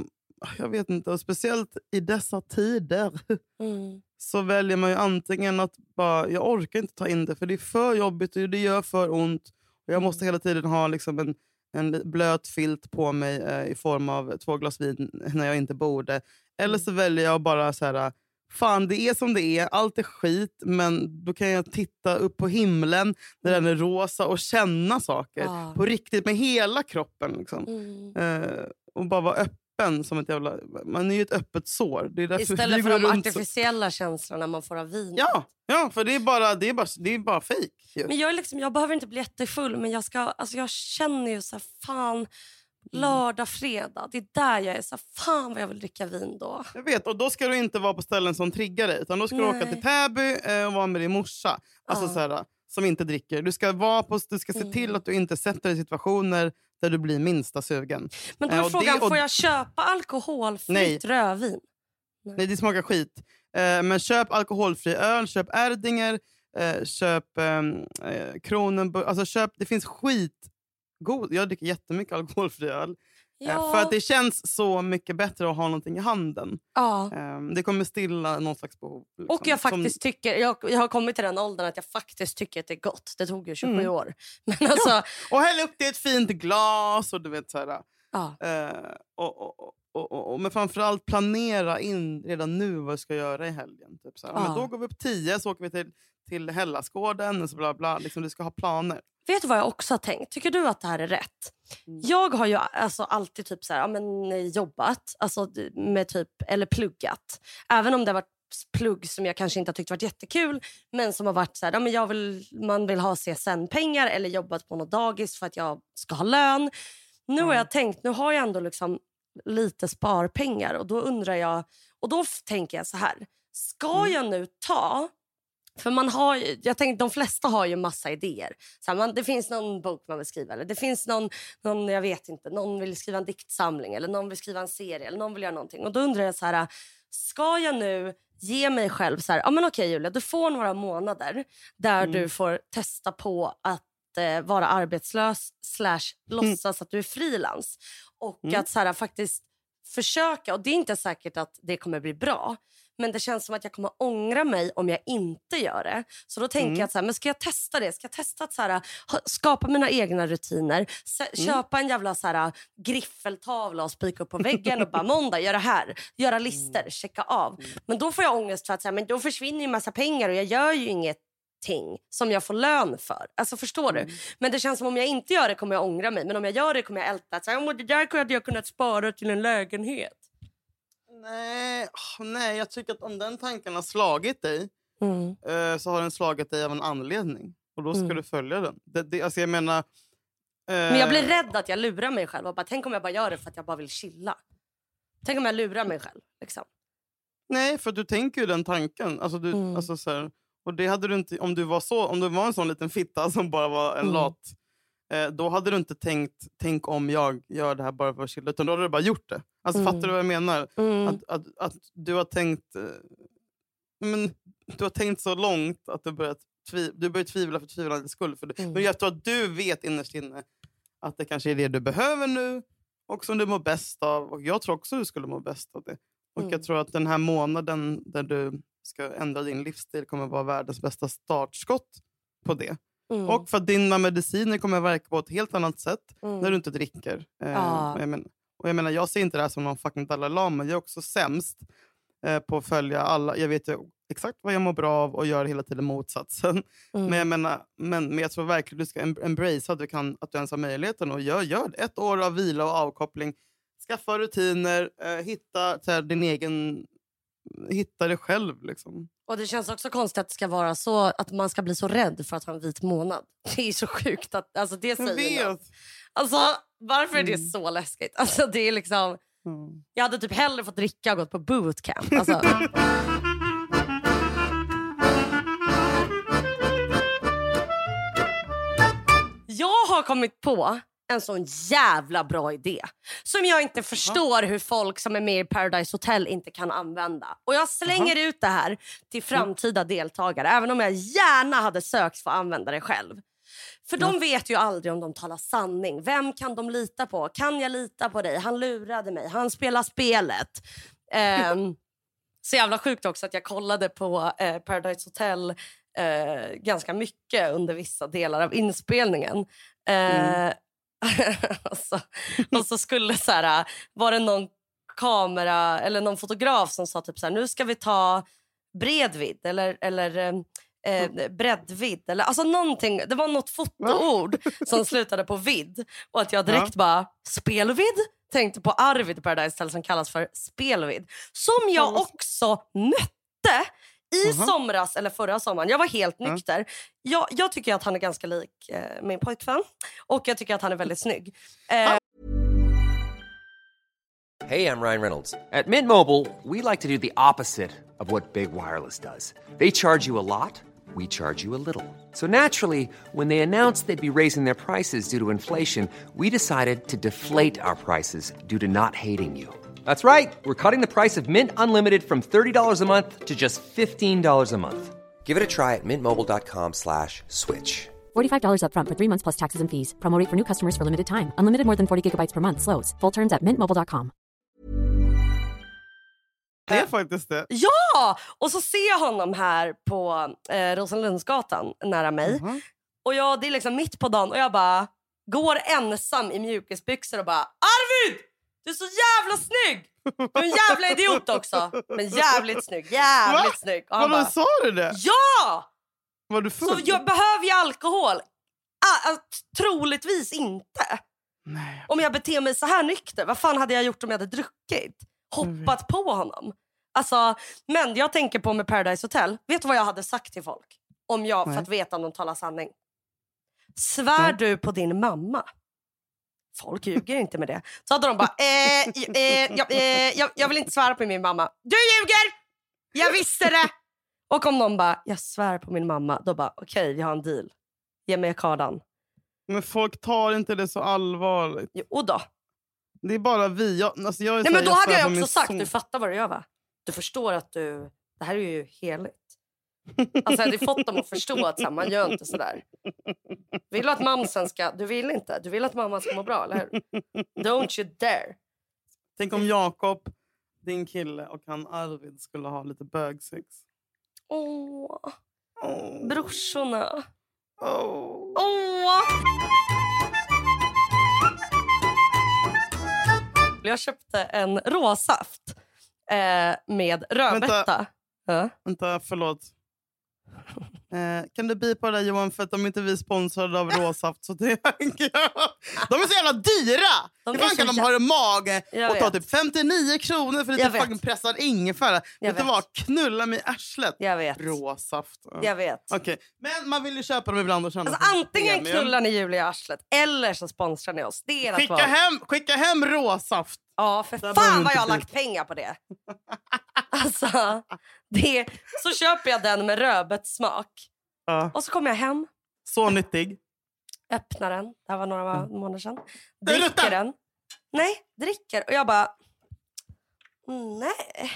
jag vet inte, och speciellt i dessa tider <laughs> Mm. så väljer man ju antingen att bara, jag orkar inte ta in det för det är för jobbigt och det gör för ont. Och jag måste hela tiden ha liksom en, en blöt filt på mig eh, i form av två glas vin <laughs> när jag inte borde. Eller så väljer jag bara så här, fan det är som det är, allt är skit men då kan jag titta upp på himlen där den är rosa och känna saker Ja. på riktigt med hela kroppen. Liksom. Mm. Eh, och bara vara öppen som ett jävla... Man är ju ett öppet sår. Det är därför Istället för de runt så- artificiella känslorna man får av vin. Ja, ja för det är bara, det är bara, det är bara fake. ju. Men jag, är liksom, jag behöver inte bli jättefull, men jag, ska, alltså jag känner ju så här, fan, lördag, fredag, det är där jag är så här, fan vad jag vill dricka vin då. Jag vet, och då ska du inte vara på ställen som triggar dig. Utan då ska du åka Nej. till Täby eh, och vara med din morsa. Alltså, Ja. så här, som inte dricker. Du ska, vara på, du ska se Mm. till att du inte sätter dig i situationer där du blir minsta sugen. Men då Eh, är och frågan, det- och- får jag köpa alkoholfritt Nej. rödvin? Nej, det smakar skit. Eh, men köp alkoholfri öl, köp Erdinger, eh, köp ehm, eh, Kronenburg. Alltså köp, det finns skit. God. Jag dricker jättemycket alkoholfri öl. Eh, Ja. För att det känns så mycket bättre att ha någonting i handen. ja. Ehm, det kommer stilla någon slags behov. liksom. Och jag Som- faktiskt tycker, jag, jag har kommit till den åldern att jag faktiskt tycker att det är gott. Det tog ju 27 Mm. år. <laughs> Men alltså, och häll upp det i ett fint glas. och du vet så här, ja. eh, och, och, och, och, och, Men framförallt planera in redan nu vad du ska göra i helgen. Typ så här. Men Ja. då går vi upp tio så åker vi till, till Hellasgården. Och så bla bla. Liksom, du ska ha planer. Vet du vad jag också har tänkt? Tycker du att det här är rätt? Mm. Jag har ju alltså alltid typ så här, ja, men, eh, jobbat alltså, med typ, eller pluggat. Även om det har varit plugg som jag kanske inte har tyckt varit jättekul men som har varit så här, ja, men jag vill, man vill ha CSN-pengar eller jobbat på något dagis för att jag ska ha lön. Nu har Ja. jag tänkt, nu har jag ändå liksom lite sparpengar och då undrar jag, och då tänker jag så här, ska Mm. jag nu ta för man har jag tänker, de flesta har ju massa idéer. Så här, man, det finns någon bok man vill skriva eller det finns någon, någon, jag vet inte, någon vill skriva en diktsamling eller någon vill skriva en serie eller någon vill göra någonting. Och då undrar jag så här, ska jag nu ge mig själv så här, ja men okej Julia, du får några månader där Mm. du får testa på att eh, vara arbetslös slash låtsas att du är frilans. Och Mm. att så här, faktiskt försöka, och det är inte säkert att det kommer bli bra, men det känns som att jag kommer ångra mig om jag inte gör det. Så då tänker Mm. jag att så här, men ska jag testa det? Ska jag testa att så här, skapa mina egna rutiner? Mm. Köpa en jävla så här, griffeltavla och spika upp på väggen och bara <laughs> måndag, göra här. Göra listor, Mm. checka av. Men då får jag ångest för att så här, men då försvinner ju massa pengar och jag gör ju ingenting som jag får lön för. Alltså förstår Mm. du? Men det känns som om jag inte gör det kommer jag ångra mig. Men om jag gör det kommer jag älta så här, "Åh, det där hade jag kunnat spara till en lägenhet. Nej, åh, nej, jag tycker att om den tanken har slagit dig Mm. eh, så har den slagit dig av en anledning. Och då ska Mm. du följa den. Det, det, alltså jag menar... eh, Men jag blir rädd att jag lurar mig själv. Och bara, tänk om jag bara gör det för att jag bara vill chilla. Tänk om jag lurar mig själv. Liksom. Nej, för du tänker ju den tanken. Alltså du, Mm. alltså så här, och det hade du inte, om, du var så, om du var en sån liten fitta som bara var en Mm. lat, eh, då hade du inte tänkt tänk om jag gör det här bara för att. Utan då hade du bara gjort det. Alltså, Mm. Fattar du vad jag menar? Mm. Att, att, att du har tänkt eh, men, du har tänkt så långt att du börjat tvi, du börjar tvivla för tvivlandets skull. För det. Mm. Men jag tror att du vet innerst inne att det kanske är det du behöver nu och som du mår bäst av. Och Jag tror också du skulle må bäst av det. Och Mm. Jag tror att den här månaden där du ska ändra din livsstil kommer vara världens bästa startskott på det. Mm. Och för att dina mediciner kommer att verka på ett helt annat sätt Mm. när du inte dricker. Ja. och jag, men, och jag menar, jag ser inte det här som någon fucking Dalai Lama. Jag är också sämst eh, på att följa alla. Jag vet ju exakt vad jag mår bra av och gör hela tiden motsatsen. Mm. Men, jag menar, men, men jag tror verkligen du ska em- embrace att du, kan, att du ens har möjligheten. Och gör, gör det. ett år av vila och avkoppling. Skaffa rutiner. Eh, hitta här, din egen... Hitta dig själv. Liksom. Och det känns också konstigt att det ska vara så att man ska bli så rädd för att ha en vit månad. <laughs> Det är så sjukt att alltså det Jag säger vet. Alltså varför är det Mm. så läskigt? <laughs> Alltså det är liksom Mm. jag hade typ hellre fått dricka och gått på bootcamp. Alltså. <laughs> jag har kommit på en sån jävla bra idé som jag inte förstår hur folk som är med i Paradise Hotel inte kan använda. Och Jag slänger ut det här till framtida deltagare även om jag gärna hade sökt för att använda det själv. För de vet ju aldrig om de talar sanning. Vem kan de lita på? Kan jag lita på dig? Han lurade mig. Han spelar spelet. <laughs> Ehm, så jävla sjukt också att jag kollade på eh, Paradise Hotel eh, ganska mycket under vissa delar av inspelningen. Eh, <laughs> och, så, och så skulle så här, var det någon kamera eller någon fotograf som sa typ så här, nu ska vi ta bredvid eller, eller eh, eh, breddvidd. Eller, alltså någonting, det var något fotoord <laughs> som slutade på vidd. Och att jag direkt bara, spelvidd? Tänkte på Arvid Paradise Hotel som kallas för spelvidd. Som jag också mötte i Mhm. somras eller förra sommaren. Jag var helt nykter. Jag, jag tycker att han är ganska lik eh, min pojkvän. Och jag tycker att han är väldigt snygg. Eh, Hey, I'm Ryan Reynolds. At Mint Mobile, we like to do the opposite of what Big Wireless does. They charge you a lot, we charge you a little. So naturally, when they announced they'd be raising their prices due to inflation, we decided to deflate our prices due to not hating you. That's right. We're cutting the price of Mint Unlimited from $30 a month to just $15 a month. Give it a try at mintmobile.com slash switch. $45 upfront for three months plus taxes and fees. Promo rate for new customers for limited time. Unlimited more than 40 gigabytes per month. Slows. Full terms at mintmobile.com. Det är faktiskt det. Ja! Och så ser jag honom här på eh, Rosenlundsgatan nära mig. Mhm. Och jag, Det är liksom mitt på dagen och jag bara går ensam i mjukisbyxor och bara Arvid! Du är så jävla snygg! Du är en jävla idiot också. Men jävligt snygg. Jävligt Va? snygg. Och han Vadå, bara, sa du det? ja! Var du full? Så jag behöver jag alkohol? Ah, ah, troligtvis inte. Nej. Om jag beter mig så här nykter, vad fan hade jag gjort om jag hade druckit? Hoppat på honom? Alltså, men jag tänker på med Paradise Hotel. Vet du vad jag hade sagt till folk? Om jag, Nej. för att veta om de talar sanning. Svär du på din mamma? Folk ljuger inte med det. Så hade de bara, eh, eh, jag, eh, jag, jag vill inte svära på min mamma. Du ljuger! Jag visste det! Och om någon bara, jag svär på min mamma. Då bara, okej vi har en deal. Ge mig kardan. Men folk tar inte det så allvarligt. Jo då. Det är bara vi. Jag, alltså jag är Nej, men då hade svär jag också sagt, son. du fattar vad du gör va? Du förstår att du, det här är ju heligt. <laughs> Alltså jag hade fått dem att förstå att så här, man gör inte sådär. Vill du att mamsen ska, du vill inte, du vill att mamma ska må bra, eller hur? Don't you dare. Tänk om Jakob, din kille, och han Arvid skulle ha lite bögsex. Åh, Oh. brorsorna. Oh. Åh! Jag köpte en råsaft eh, med rödbeta. Ja. Vänta, förlåt. Eh, kan du bipa det där Johan för att de är inte vi sponsrade av råsaft. Så de är så jävla dyra! De Hur är fan kan de ha en mage och ta typ 59 kronor för lite fucking pressad ingefära? Vet du vad? Knulla mig i arslet. Jag vet. Råsaft. Ja. Jag vet. Okej, Men man vill ju köpa dem ibland och känna Alltså, antingen knullar ni Julia i arslet eller så sponsrar ni oss. Det är Skicka hem, skicka hem råsaft. Ja, för fan vad jag har lagt pengar på det. <laughs> Alltså, det, så köper jag den med rödbetssmak. Ja. Och så kommer jag hem, Så nyttig. öppnar den. Det här var några månader sedan. Dricker den. Nej, dricker. Och jag bara... "Mm, Nej.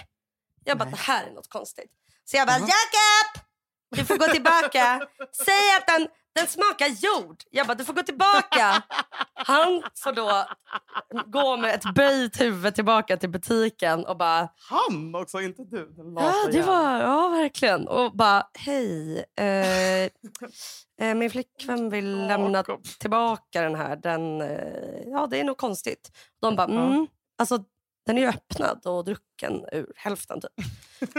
Jag bara, Nej. det här är något konstigt. Så jag bara, Jaha. Jakob! Du får gå tillbaka. <laughs> Säg att den, den smakar jord. Jag bara, du får gå tillbaka. Han får då gå med ett böjt huvud tillbaka till butiken och bara... Han också, inte du. Ja, det var, ja verkligen. Och bara, hej. Eh, eh, min flickvän vill lämna tillbaka den här. Den, eh, ja, det är nog konstigt. De bara, mm, alltså den är ju öppnad och drucken ur hälften typ.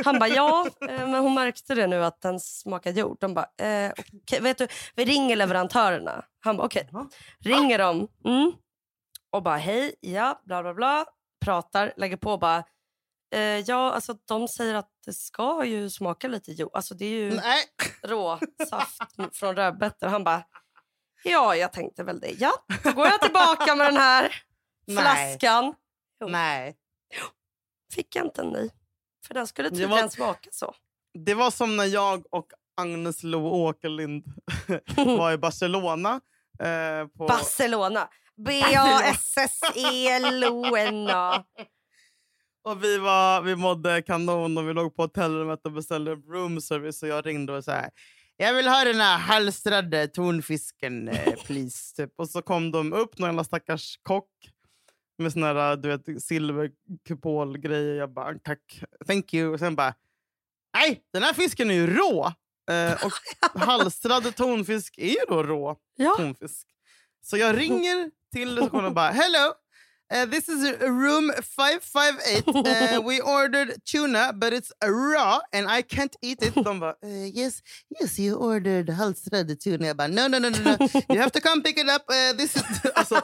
Han bara, ja, eh, men hon märkte det nu att den smakar jord. De bara, eh, okej, vet du, vi ringer leverantörerna. Han bara, okej. Jaha. Ringer dem. Mm. Och bara, hej, ja, bla bla bla. Pratar, lägger på och bara, eh, ja, alltså de säger att det ska ju smaka lite jord. Alltså det är ju Nej. råsaft från rödbetor. Han bara, ja, jag tänkte väl det. Ja, då går jag tillbaka med den här Nej. Jo. Nej. Fick jag inte en ny. För den skulle Det tydligen var- smaka så. Det var som när jag och Agnes Lo Åkerlind <laughs> var i Barcelona. Eh, på... Barcelona. B-A-S-S-E-L-O-N-A. <laughs> Och vi, var, vi mådde kanon och vi låg på hotellrummet och beställde room service. Och jag ringde och så här. Jag vill ha den här halstrade tonfisken, eh, <laughs> please. Typ. Och så kom de upp, någon stackars kock med såna här, du vet, silverkupolgrejer. Jag bara, tack, thank you. Och sen bara, nej, den här fisken är ju rå. Eh, och <laughs> halstrad tonfisk är ju då rå Ja. tonfisk. Så jag ringer till och <laughs> bara hello. Uh, this is room 558. Uh, <laughs> we ordered tuna, but it's raw and I can't eat it. De bara, uh, yes, yes, you ordered halstrad tuna. Jag bara, no, no, no, no, no. You have to come pick it up. This is... <laughs> alltså,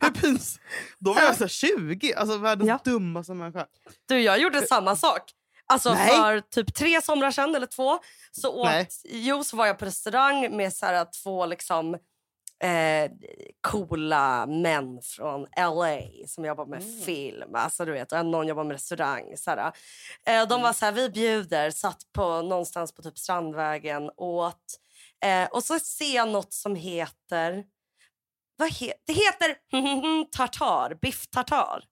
hur pins? Då var jag så här 20, alltså världens Ja. dummaste människa. Du, jag gjorde samma sak. Alltså Nej. för typ tre somrar sedan eller två så, åt, jo, så var jag på restaurang med så här, två liksom, eh, coola män från LA som jobbar med Mm. film. Alltså, du vet, och någon jobbar med restaurang. Så. Eh, de Mm. var så här, vi bjuder, satt på, någonstans på typ Strandvägen, åt. Eh, och så ser jag något som heter... Vad he, det heter <laughs> tartar, biff tartar.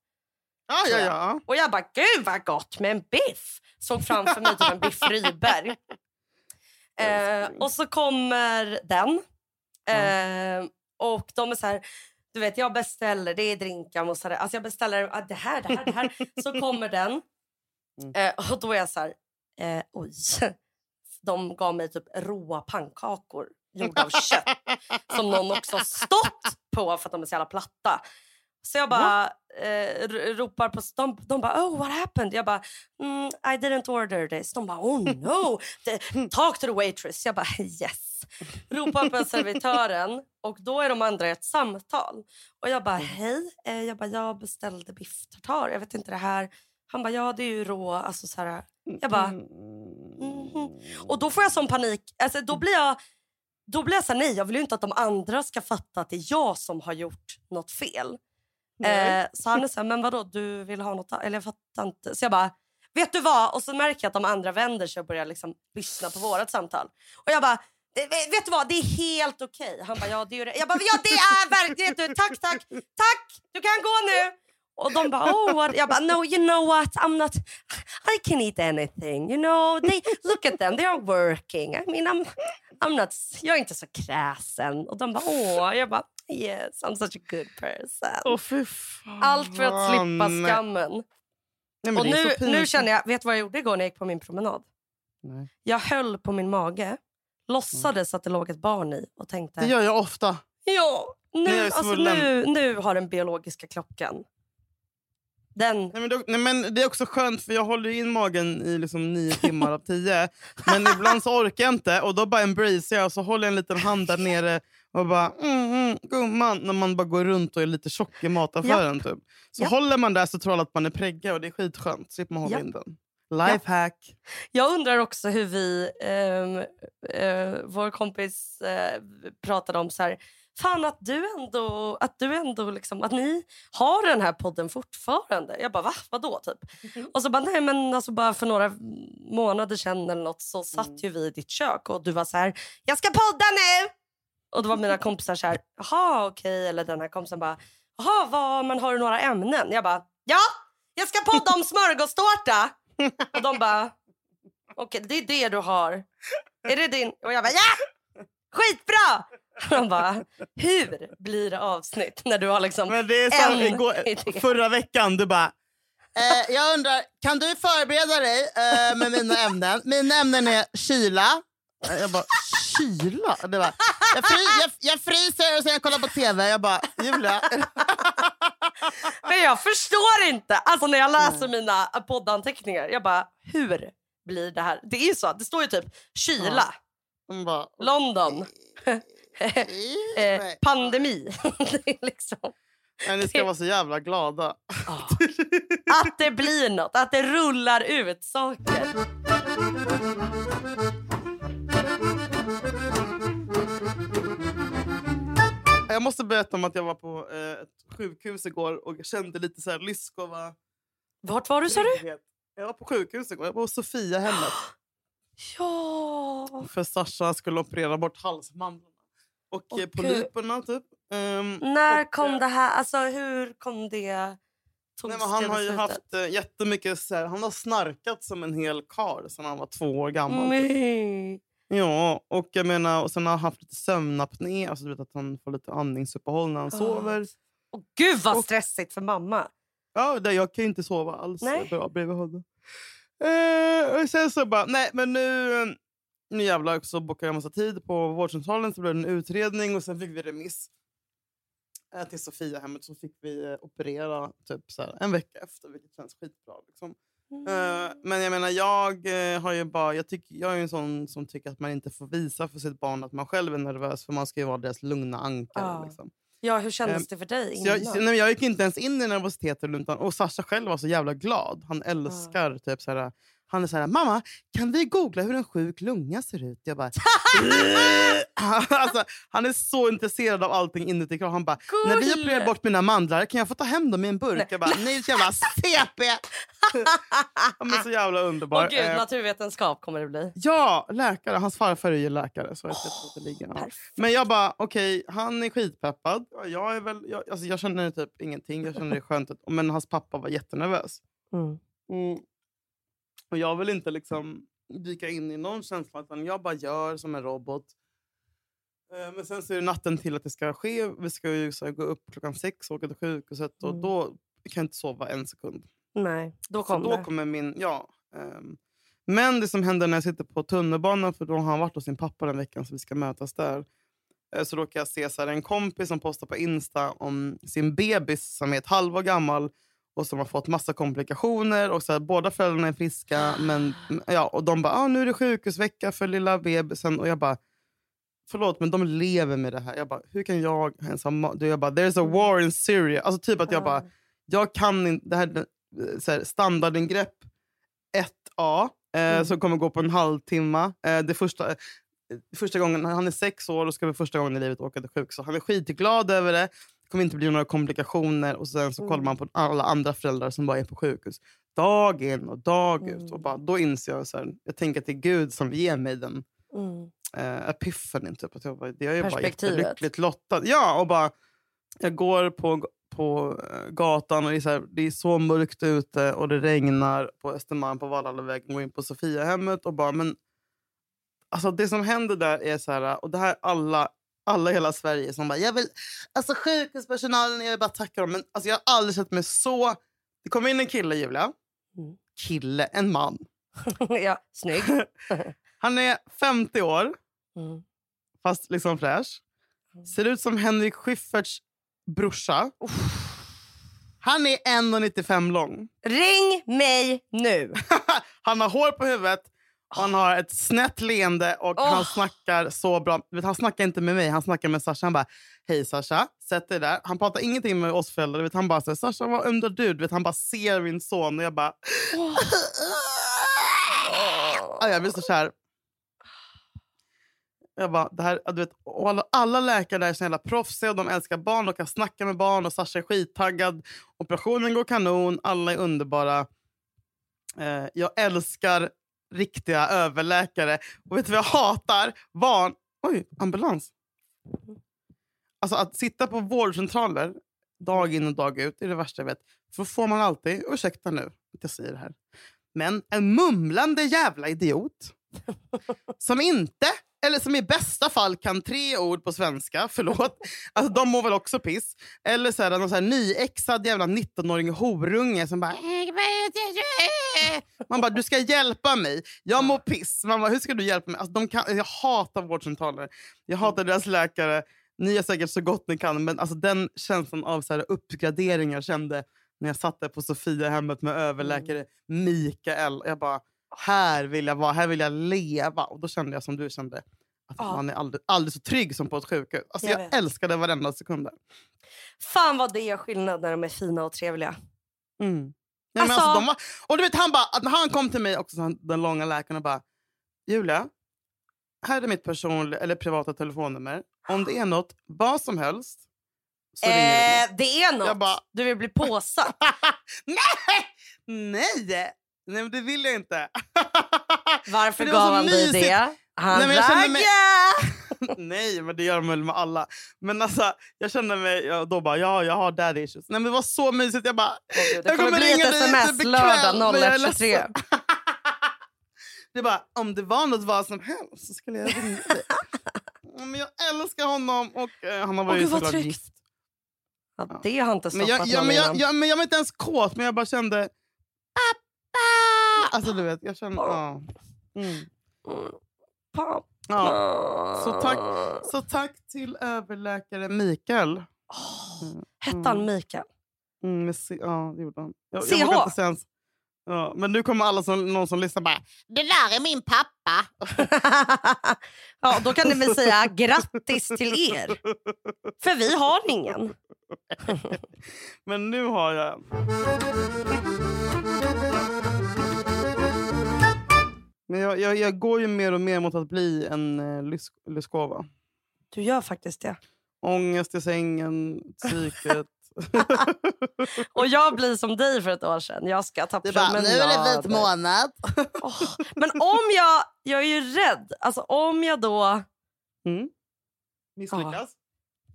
Ah, ja, ja. Och jag bara, gud vad gott med en biff. Såg framför mig typ en biff Rydberg. <laughs> Eh, och så kommer den. Eh, och de är så här, du vet jag beställer, det är drinkar, mozzarella. Alltså jag beställer ah, det här, det här, det här. <laughs> Så kommer den. Eh, och då är jag så här, eh, oj. De gav mig typ råa pannkakor gjorda av kött. som någon också stått på för att de är så jävla platta. Så jag bara eh, ropar på... De, de bara oh what happened? Jag bara mm, I didn't order this. De bara oh no. <laughs> The, talk to the waitress. Jag bara yes. Ropar på servitören och då är de andra i ett samtal. Och jag bara hej. Eh, jag bara jag beställde biff tartar. Jag vet inte det här. Han bara ja det är ju rå. Alltså så här. Jag bara mhm. Och då får jag sån panik. Alltså, då blir jag... Då blir jag så här, nej, jag vill ju inte att de andra ska fatta att det är jag som har gjort något fel. Eh, så han är så här, men vadå, du vill ha något? Eller jag fattar inte. Så jag bara, vet du vad? Och så märker jag att de andra vänder sig och börjar liksom lyssna på vårt samtal. Och jag bara, vet du vad? Det är helt okej. Okay. Han bara, ja det är det. Jag bara, ja det är verkligen du. Tack, tack, tack. Du kan gå nu. Och de bara, oh what? Jag bara, no you know what? I'm not, I can eat anything. You know, they, look at them, they are working. I mean, I'm, I'm not, jag är inte så kräsen. Och de bara, åh. Jag bara, yes, I'm such a good person. Fan. Allt för att slippa Nej, skammen. men Och det nu, nu känner jag, vet du vad jag gjorde igår när jag gick på min promenad? Nej. Jag höll på min mage, låtsades att det låg ett barn i och tänkte, Det gör jag ofta. ja, nu, alltså, nu, nu har den biologiska klockan. Den, Nej, men, då, nej, men Det är också skönt för jag håller in magen i liksom nio timmar av tio. <laughs> Men ibland så orkar jag inte och då bara embracear jag och så håller jag en liten hand där nere och bara mm, mm, gumman när man bara går runt och är lite tjock i mataffären. Typ. Så Japp. håller man där så tror alla att man är pregga och det är skitskönt. Slipper man hålla in den. Lifehack. Jag undrar också hur vi, ehm, eh, vår kompis eh, pratade om så här, fan att du ändå, att du ändå liksom, att ni har den här podden fortfarande. Jag bara va, vadå typ? Och så bara nej men alltså bara för några månader sedan eller något så satt ju vi i ditt kök och du var så här, jag ska podda nu! Och då var mina kompisar så här, jaha okej, eller den här kompisen bara, jaha vad, men har du några ämnen? Jag bara, ja, jag ska podda om smörgåstårta! Och de bara, okej det är det du har. Är det din? Och jag bara ja! Skitbra! Man bara, hur blir det avsnitt när du har liksom Men det är så en igår, <laughs> idé? förra veckan, du bara... Eh, jag undrar, kan du förbereda dig eh, med mina ämnen? Mina ämnen är kyla. Jag bara, kyla? Det bara, jag, fry, jag, jag fryser och sen jag kollar på tv. Jag bara, Julia. Men jag förstår inte. Alltså när jag läser mina poddanteckningar, jag bara, hur blir det här? Det är ju så, det står ju typ kyla, bara, London, eh, nej. pandemi. <laughs> det är liksom, Men ni ska vara så jävla glada. att det blir något, att det rullar ut saker. Jag måste berätta om att jag var på eh, ett sjukhus igår och kände lite så här Lyskova. Vart var du sa du? Jag var på sjukhus igår. Jag var på Sofia hemmet. <gasps> Ja. För Sasha skulle operera bort halsmandlarna. Och Åh, eh, polyperna typ. Ehm, När och, kom eh, det här? Alltså hur kom det? Nej, men han har ju haft eh, jättemycket... Så här, han har snarkat som en hel karl sedan han var två år gammal. Nej. Ja, och jag menar, och sen har han haft lite sömnapné. Alltså du vet att han får lite andningsuppehåll när han Ah. sover. Åh, Gud vad Och- stressigt för mamma. Ja, det, jag kan ju inte sova alls Nej. bra bredvid honom. Eh, och sen så bara, nej men nu, nu jävlar så bokade jag massa tid på vårdcentralen så blev det en utredning och sen fick vi remiss eh, till Sofia hemmet så fick vi eh, operera typ så här, en vecka efter vilket känns skitbra. Liksom. Eh, men jag menar jag eh, har ju bara, jag, tycker, jag är ju en sån som tycker att man inte får visa för sitt barn att man själv är nervös för man ska ju vara deras lugna ankare. Ja. Liksom. Ja, hur kändes Ehm, det för dig Så jag, innan? så, nej, jag gick inte ens in i nervositeten. Utan, och Sasha själv var så jävla glad. Han älskar typ så här, Han är så här, mamma kan vi googla hur en sjuk lunga ser ut? Jag bara, <laughs> <laughs> alltså, han är så intresserad av allting inuti kroppen. Han bara, när vi opererar bort mina mandlar kan jag få ta hem dem i en burk? Nej. Jag bara, nej jävla CP! <laughs> Han är så jävla underbar. Åh gud, Eh, naturvetenskap kommer det bli. Ja, läkare. Hans farfar är ju läkare. Så jag hur det ligger. Men jag bara, okej, han är skitpeppad. Ja, Jag, är väl, jag, alltså jag känner typ ingenting. Jag känner det skönt. Men hans pappa var jättenervös. Mm. Mm. Och jag vill inte liksom dyka in i någon känsla. Utan jag bara gör som en robot. Eh, Men sen så är det natten till att det ska ske. Vi ska ju så gå upp klockan sex och åka till sjukhuset. Och Mm. då kan jag inte sova en sekund. Nej, då Så kom då det. kommer min... Ja, ehm, men det som händer när jag sitter på tunnelbanan, för då har han varit hos sin pappa den veckan så vi ska mötas där. Eh, Så då kan jag se så här, en kompis som postar på Insta om sin bebis som är ett halvår gammal och som har fått massa komplikationer. Och så här, båda föräldrarna är friska, men, ja, och de bara ah, nu är det sjukhusvecka för lilla bebisen. Och jag bara, förlåt men de lever med det här. Jag bara, hur kan jag ens ha ma-" Då Jag bara, there's a war in Syria. Alltså typ att jag bara, jag kan inte, det här är så här, standardingrepp 1A eh, som kommer gå på en halvtimme. Eh, det första, eh, första gången, han är sex år och ska för första gången i livet åka till sjukhus. Så Han är skitglad över det. Det kommer inte bli några komplikationer. Och sen så kollar man på alla andra föräldrar som bara är på sjukhus. Dag in och dag ut. Och bara, då inser jag, så här, jag tänker att det är Gud som ger mig den Mm. eh, epiphanin. Typ, att jag, bara, jag är bara jättelyckligt lottad. Ja, och bara, jag går på, på eh, gatan och det är, så här, det är så mörkt ute och det regnar på Östermalm på Vallallavägen. Går in på Sofiahemmet och bara... Men, alltså det som händer där är så här... Och det här alla, alla i hela Sverige som bara... Jag vill, alltså sjukhuspersonalen, jag vill bara tacka dem. Men alltså, jag har aldrig sett mig så... Det kom in en kille, Julia. Mm. Kille, en man. <laughs> ja, snygg. <laughs> Han är 50 år Mm. fast liksom fräsch. Ser ut som Henrik Schyfferts brorsa. Han är 1,95 lång. Ring mig nu. <laughs> han har hår på huvudet, han har ett snett leende och han Åh. snackar så bra. Vet, han snackar inte med mig, han snackar med Sasha. Han bara, hej Sasha, sätt dig där. Han pratar ingenting med oss föräldrar. Vet, han bara, här, Sasha vad undrar du? du vet, han bara ser min son och jag bara... Ah, <laughs> jag blir så kär. Jag bara, det här, du vet, och alla, alla läkare där är så jävla proffsiga och de älskar barn. De kan snacka med barn och Sasha är skittaggad. Operationen går kanon, alla är underbara. Eh, jag älskar riktiga överläkare. Och vet du vad jag hatar? Van... Oj, ambulans. Alltså att sitta på vårdcentraler dag in och dag ut är det värsta jag vet. För då får man alltid, ursäkta nu att jag säger det här, men en mumlande jävla idiot <laughs> som inte eller som i bästa fall kan tre ord på svenska. <laughs> Förlåt. Alltså, de mår väl också piss. Eller så här, någon så här nyexad jävla 19-åring horunge som bara... Man bara, du ska hjälpa mig. Jag mår piss. Man bara, hur ska du hjälpa mig? Alltså, de kan, jag hatar vårdcentraler. Jag hatar deras läkare. Ni är säkert så gott ni kan. Men alltså, den känslan av så här, uppgradering jag kände när jag satt där på Sofia hemmet med överläkare Mikael. Jag bara, här vill jag vara, här vill jag leva. Och då kände jag som du kände. Att Ja. man är aldrig, aldrig så trygg som på ett sjukhus. Alltså, Jag jag älskade varenda sekund där. Fan vad det är skillnad när de är fina och trevliga. Mm. Nej, men Alltså- alltså, de var, och du vet, han, bara, när han kom till mig, också, den långa läkaren, och bara Julia, här är mitt personliga eller privata telefonnummer. Om det är något, vad som helst, så ringer du mig. Eh, det är. Jag bara- Du vill bli påsatt. <laughs> Nej! Nej! Nej, men det vill jag inte. <laughs> Varför gav han dig det? Han Nej, men jag kände mig-! <laughs> Nej, men det gör de väl med alla. Men alltså, jag kände mig, då bara, ja, jag har daddy issues. Nej, men det var så mysigt. Jag bara, Det Jag kommer kommer bli ett sms typ ikväll, lördag men jag är 01.23. ledsen. <laughs> det bara, om det var något vad som helst så skulle jag ringa dig. Ja, Men jag älskar honom och eh, han har varit såklart gift. Ja, det har inte Men stoppat jag, jag, någon men, jag, jag, men jag var inte ens kåt, men jag bara kände... Pappa! <laughs> Alltså du vet, jag kände... Ja. Mm. Mm. Ja. Så tack, så tack till överläkare Mikael. Åh, Hette han Mikael? Mm, med C- ja, det gjorde han. Jag, CH? jag inte ens. Ja, men nu kommer alla som, någon som lyssnar bara... Det där är min pappa. <laughs> ja, då kan ni väl säga grattis till er. För vi har ingen. <laughs> Men nu har jag en. Men jag, jag, jag går ju mer och mer mot att bli en uh, Lys- Lyskova. Du gör faktiskt det. Ångest i sängen, psyket. <laughs> Och jag blir som dig för ett år sedan. Jag ska ta Det är bara, nu är det vit månad. <laughs> Åh, Men om jag... Jag är ju rädd. Alltså om jag då... Mm. Misslyckas.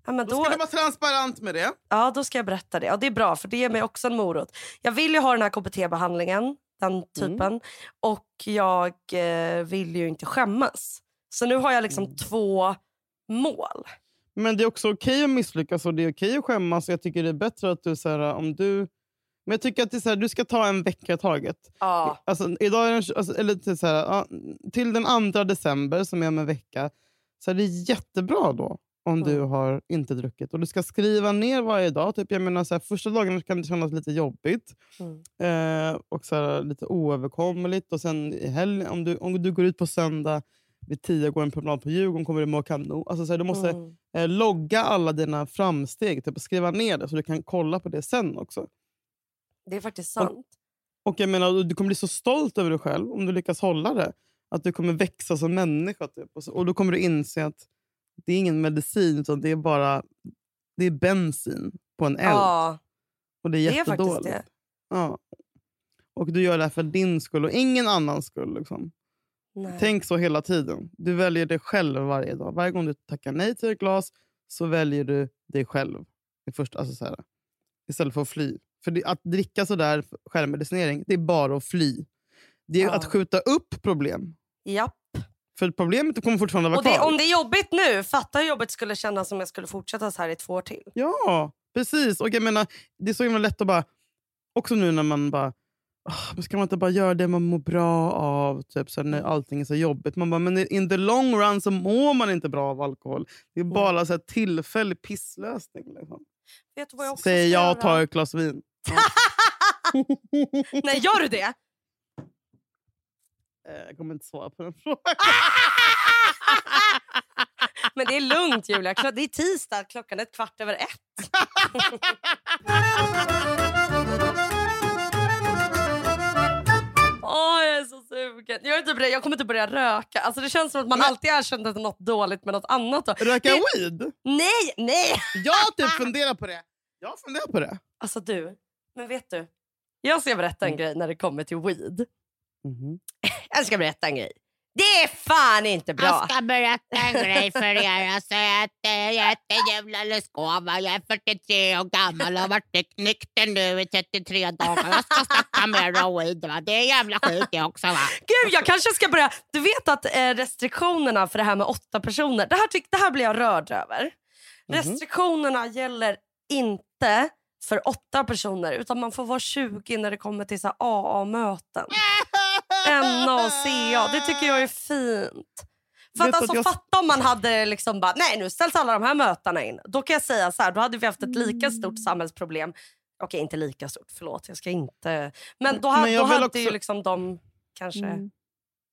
Ja, men Då då, ska du vara transparent med det. ja, då ska jag berätta det. Ja, det är bra, för det ger mig också en morot. Jag vill ju ha den här KBT-behandlingen, den typen. Och jag eh, vill ju inte skämmas. Så nu har jag liksom Mm. två mål. Men det är också okej att misslyckas och det är okej att skämmas. Jag tycker det är bättre att du... Så här, om du men jag tycker att det är så här, du ska ta en vecka i taget. Ja. Alltså, idag är den, alltså, eller till, så här, till den 2 december, som är om en vecka, så är det jättebra då om du Mm. har inte druckit. Och Du ska skriva ner varje dag. Typ, jag menar, så här, första dagen kan det kännas lite jobbigt Mm. eh, och så här, lite oöverkomligt. Och sen i helgen, om, du, om du går ut på söndag vid tio och går en promenad på Djurgården kommer du må kanon. Alltså, så här, du måste Mm. eh, logga alla dina framsteg typ, och skriva ner det så du kan kolla på det sen också. Det är faktiskt sant. Och jag menar, Du kommer bli så stolt över dig själv om du lyckas hålla det. Att du kommer växa som människa. Typ. Och, så, och då kommer du inse att det är ingen medicin utan det är bara det är bensin på en eld. Ja, och det är det är jättedåligt. det. Ja. Och du gör det här för din skull och ingen annans skull. Liksom. Tänk så hela tiden. Du väljer dig själv varje dag. Varje gång du tackar nej till ett glas så väljer du dig själv. I första, alltså så här, istället för att fly. För det, att dricka sådär självmedicinering, det är bara att fly. Det är Ja. att skjuta upp problem. Japp. För problemet kommer fortfarande vara Och det, kvar. om det är jobbigt nu, fatta hur jobbigt det skulle kännas om jag skulle fortsätta så här i två år till. Ja, precis. Och jag menar, det är så himla lätt att bara... Också nu när man bara... "Ah, men ska man inte bara göra det man mår bra av typ, så när allting är så jobbigt? Man bara, men in the long run så mår man inte bra av alkohol. Det är bara så här, tillfällig pisslösning. Liksom. Vet du vad jag också Säger jag och tar ett glas vin. <laughs> Nej, gör du det? Eh, Jag kommer inte svara på den <laughs> frågan. Men det är lugnt Julia. Det är tisdag, klockan är kvart över ett. <laughs> Åh, jag är så sugen. Jag, är typ, jag kommer inte börja röka. Alltså, det känns som att man Men- alltid erkänt något dåligt med något annat. Då. Röka Det- weed? Nej, nej! Jag typ <laughs> funderar på det. Jag funderar på det. Alltså du, men vet du? Jag ska berätta en grej när det kommer till weed. Mhm. <laughs> Jag ska berätta en grej. Det är fan inte bra. Jag ska berätta en grej för er. Alltså, jag heter, jag heter Julia Lyskova. Jag är 43 år gammal och har varit nykter nu i 33 dagar. Jag ska snacka med Roid. Det är jävla skit det också. Va? Gud, jag kanske ska börja... Du vet att eh, restriktionerna för det här med åtta personer, det här, tyck, det här blir jag rörd över. Restriktionerna gäller inte för åtta personer utan man får vara 20 när det kommer till så här AA-möten. NA och CA. Det tycker jag är fint. För att alltså, jag- Fatta om man hade liksom bara, nej nu ställs alla de här mötena in. Då kan jag säga så här, då hade vi haft ett lika stort samhällsproblem. Okej, inte lika stort, förlåt. Jag ska inte... Men då, Men hade, jag då hade också- ju liksom de kanske Mm.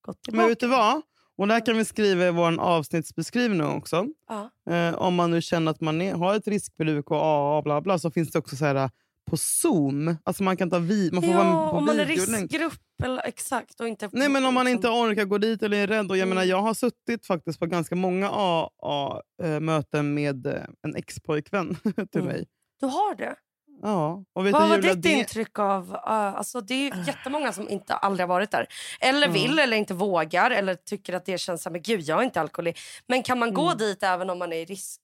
gått tillbaka. Men vet du vad? Och det här kan vi skriva i vår avsnittsbeskrivning också. Ja. Eh, om man nu känner att man är, har ett riskbruk och AA bla bla så finns det också så här på Zoom. Alltså man kan ta vi, man får vara Ja, på om man är riskgrupp. Eller, exakt. Och inte, Nej men om man inte liksom- orkar gå dit eller är rädd. Och jag, Mm. menar, jag har suttit faktiskt på ganska många AA-möten med eh, en ex-pojkvän <laughs> till Mm. mig. Du har det? Ja, och vet Vad var ditt det- intryck av... Uh, alltså det är ju jättemånga som inte aldrig har varit där. Eller Mm. vill eller inte vågar eller tycker att det känns som gud jag är inte alkoholist. Men kan man gå Mm. dit även om man är i risk?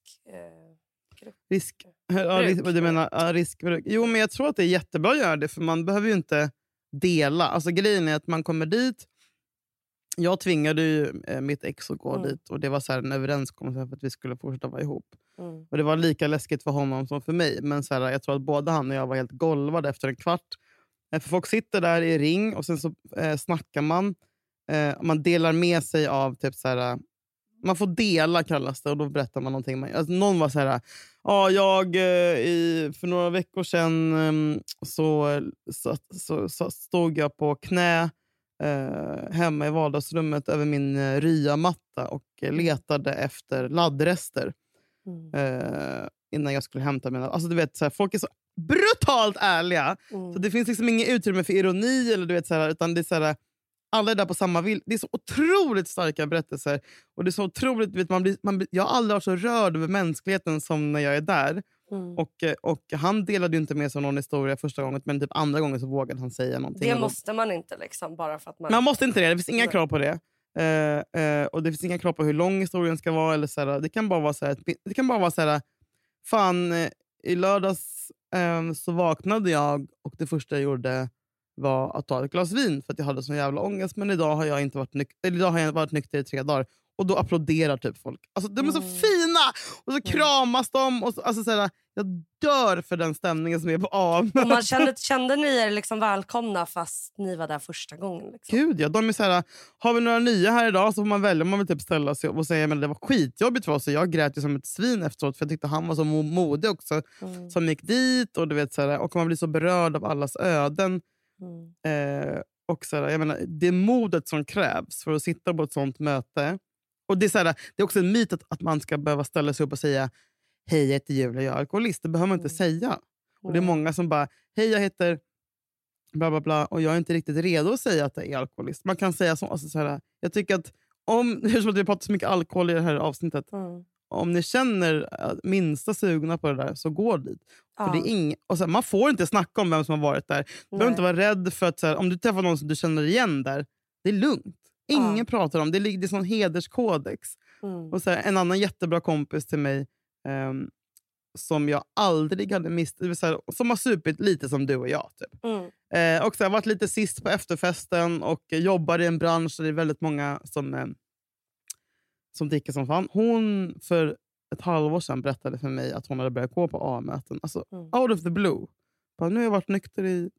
Risk, ja, risk, du menar, ja, riskbruk. Jo, men jag tror att det är jättebra att göra det, för man behöver ju inte dela. Alltså, grejen är att man kommer dit. Jag tvingade ju eh, mitt ex att gå Mm. dit och det var så här en överenskommelse för att vi skulle fortsätta vara ihop. mm. Och Det var lika läskigt för honom som för mig. Men så här, jag tror att både han och jag var helt golvade efter en kvart. Eh, För folk sitter där i ring och sen så eh, snackar man. Eh, man delar med sig av... typ så här, Man får dela kallas det och då berättar man någonting. Alltså, någon var så här... Ja, jag, eh, i, för några veckor sedan ehm, så, så, så, så stod jag på knä eh, hemma i vardagsrummet över min eh, ryamatta och letade efter laddrester Mm. eh, innan jag skulle hämta mina... Alltså, du vet, så här, folk är så brutalt ärliga. Mm. Så Det finns liksom inget utrymme för ironi. Eller, du vet, så här, utan det är så här, alla är där på samma vill. Det är så otroligt starka berättelser. Och det är så otroligt, vet, man blir, man blir, jag har aldrig varit så rörd över mänskligheten som när jag är där. Mm. Och, eh, och Han delade inte med sig av någon historia första gången, men typ andra gången så vågade han säga någonting. Det måste man inte liksom bara för att man... man måste inte det. Det finns inga krav på det. Eh, eh, och Det finns inga krav på hur lång historien ska vara. Eller så här, det kan bara vara så här, ett- det kan bara vara så här, fan, i lördags eh, så vaknade jag och det första jag gjorde var att ta ett glas vin för att jag hade sån jävla ångest. Men idag har jag, inte varit, nyk- eller idag har jag varit nykter i tre dagar. Och då applåderar typ folk. Alltså, de är så Mm. fina! Och så kramas de. Och så, alltså, så här, jag dör för den stämningen som är på AM. Och man <laughs> kände, kände ni er liksom välkomna fast ni var där första gången? Liksom? Gud ja, de är så här, har vi några nya här idag så får man välja om man vill typ ställa sig och säga men det var skitjobbigt för oss. Jag grät ju som ett svin efteråt för jag tyckte han var så mo- modig också Mm. som gick dit. Och du vet så här, och man blir så berörd av allas öden. Mm. Eh, och så här, jag menar, det modet som krävs för att sitta på ett sånt möte. Och det, är så här, det är också en myt att, att man ska behöva ställa sig upp och säga Hej, jag heter Julia, jag är alkoholist. Det behöver man inte Mm. säga. Och det är många som bara, hej jag heter bla bla bla och jag är inte riktigt redo att säga att jag är alkoholist. Man kan säga så, alltså så här, jag tycker att om, <laughs> eftersom att vi pratar så mycket alkohol i det här avsnittet, Mm. om ni känner minsta sugna på det där så gå dit. För det är ing, och så här, man får inte snacka om vem som har varit där. Du behöver inte vara rädd för att här, om du träffar någon som du känner igen där, det är lugnt. Ingen Ja. pratar om det. Det är sån hederskodex. Mm. Och så här, en annan jättebra kompis till mig ehm, som jag aldrig hade mist, säga, som har supit lite som du och jag. Typ. Mm. Eh, och så jag varit lite sist på efterfesten och jobbar i en bransch där det är väldigt många som, eh, som dricker som fan. Hon för ett halvår sedan berättade för mig att hon hade börjat gå på A-möten. Alltså Mm. out of the blue. Bara, nu har jag varit nykter i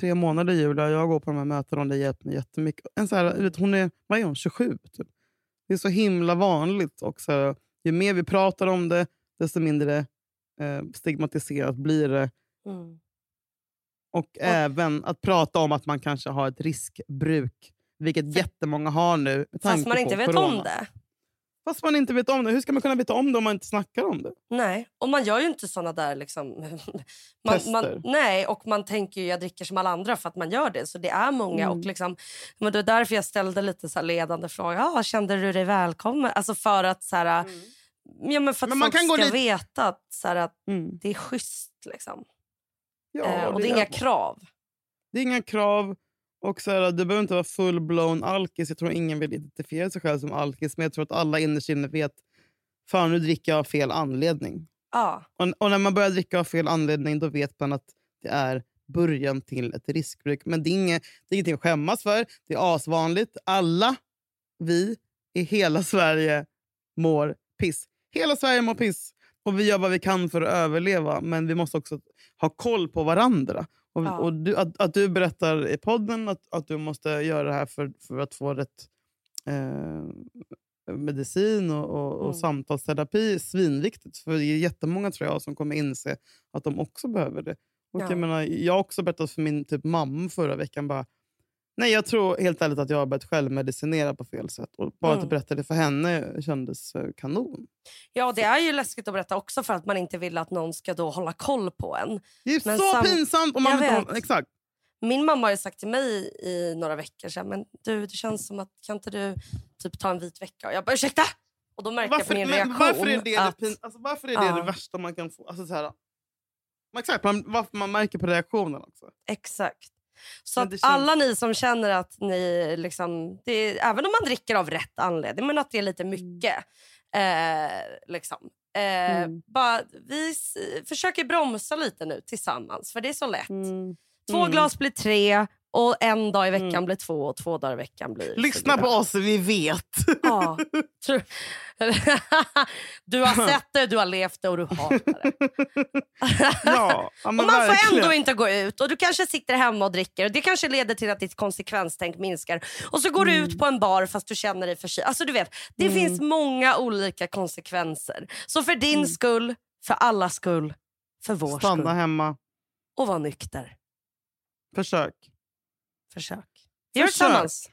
tre månader Julia. Jag går på de här mötena och det hjälpt mig jättemycket. En så här, vet, hon är, vad är hon, 27? Typ. Det är så himla vanligt. Och så här, ju mer vi pratar om det, desto mindre eh, stigmatiserat blir det. Mm. Och även att prata om att man kanske har ett riskbruk. Vilket jättemånga har nu. Fast man inte vet corona. om det. Fast man inte vet om det. Hur ska man kunna veta om det om man inte snackar om det? Nej, och man gör ju inte såna där... Liksom, <laughs> man, Tester. man, nej, och man tänker ju jag dricker som alla andra för att man gör det. Så det är många. Mm. Och liksom, men det är därför jag ställde lite så ledande frågor. Ja, kände du dig välkommen? Alltså för att, så här, ja, men för att Men man folk kan ska dit- veta att, så här, att Mm. det är schysst. Liksom. Ja, eh, och det är inga krav. Det är inga krav. Och så här, du behöver inte vara full-blown alkis. Jag tror ingen vill identifiera sig själv som alkis. Men jag tror att alla innerst inne vet fan nu dricker jag av fel anledning. Ja. Och, och när man börjar dricka av fel anledning då vet man att det är början till ett riskbruk. Men det är, inget, det är ingenting att skämmas för. Det är asvanligt. Alla vi i hela Sverige mår piss. Hela Sverige mår piss. Och vi gör vad vi kan för att överleva. Men vi måste också ha koll på varandra. Och, Ja. och du, att, att du berättar i podden att, att du måste göra det här för, för att få rätt eh, medicin och, och, och Mm. samtalsterapi är svinviktigt. För det är jättemånga tror jag som kommer inse att de också behöver det. Och Ja. jag, menar, jag har också berättat för min typ mamma förra veckan. Bara, Nej, jag tror helt ärligt att jag har börjat självmedicinera på fel sätt. Och bara att Mm. berätta det för henne kändes eh, kanon. ja, det är ju läskigt att berätta också för att man inte vill att någon ska då hålla koll på en. Det är Men så sam- pinsamt! Om man vet. hålla- Exakt. Min mamma har sagt till mig i några veckor sedan, men du, det känns som att kan inte du typ ta en vit vecka? Och jag bara, ursäkta? Och då märker jag på Varför, min reaktion varför är det, att... det, pin, alltså, varför är det, Ja. det värsta man kan få? Alltså, så här, exakt, man, varför man märker på reaktionen också. Exakt. Så att alla ni som känner att ni, liksom, det även om man dricker av rätt anledning, men att det är lite mycket. Eh, liksom. eh, Mm. bara, vi försöker bromsa lite nu tillsammans, för det är så lätt. Två Mm. glas blir tre och en dag i veckan Mm. blir två och två dagar i veckan blir Lyssna fyra. på oss, vi vet. <laughs> Ja. <laughs> Du har sett det, du har levt det och du hatar det. <laughs> ja, och man får verkligen. ändå inte gå ut och du kanske sitter hemma och dricker och det kanske leder till att ditt konsekvenstänk minskar. Och så går du Mm. ut på en bar fast du känner dig förkyld. Alltså du vet, det finns många olika konsekvenser. Så för din skull, för allas skull, för vår Mm. Stanna skull. hemma. Och var nykter. Försök. Försök. Vi gör det tillsammans.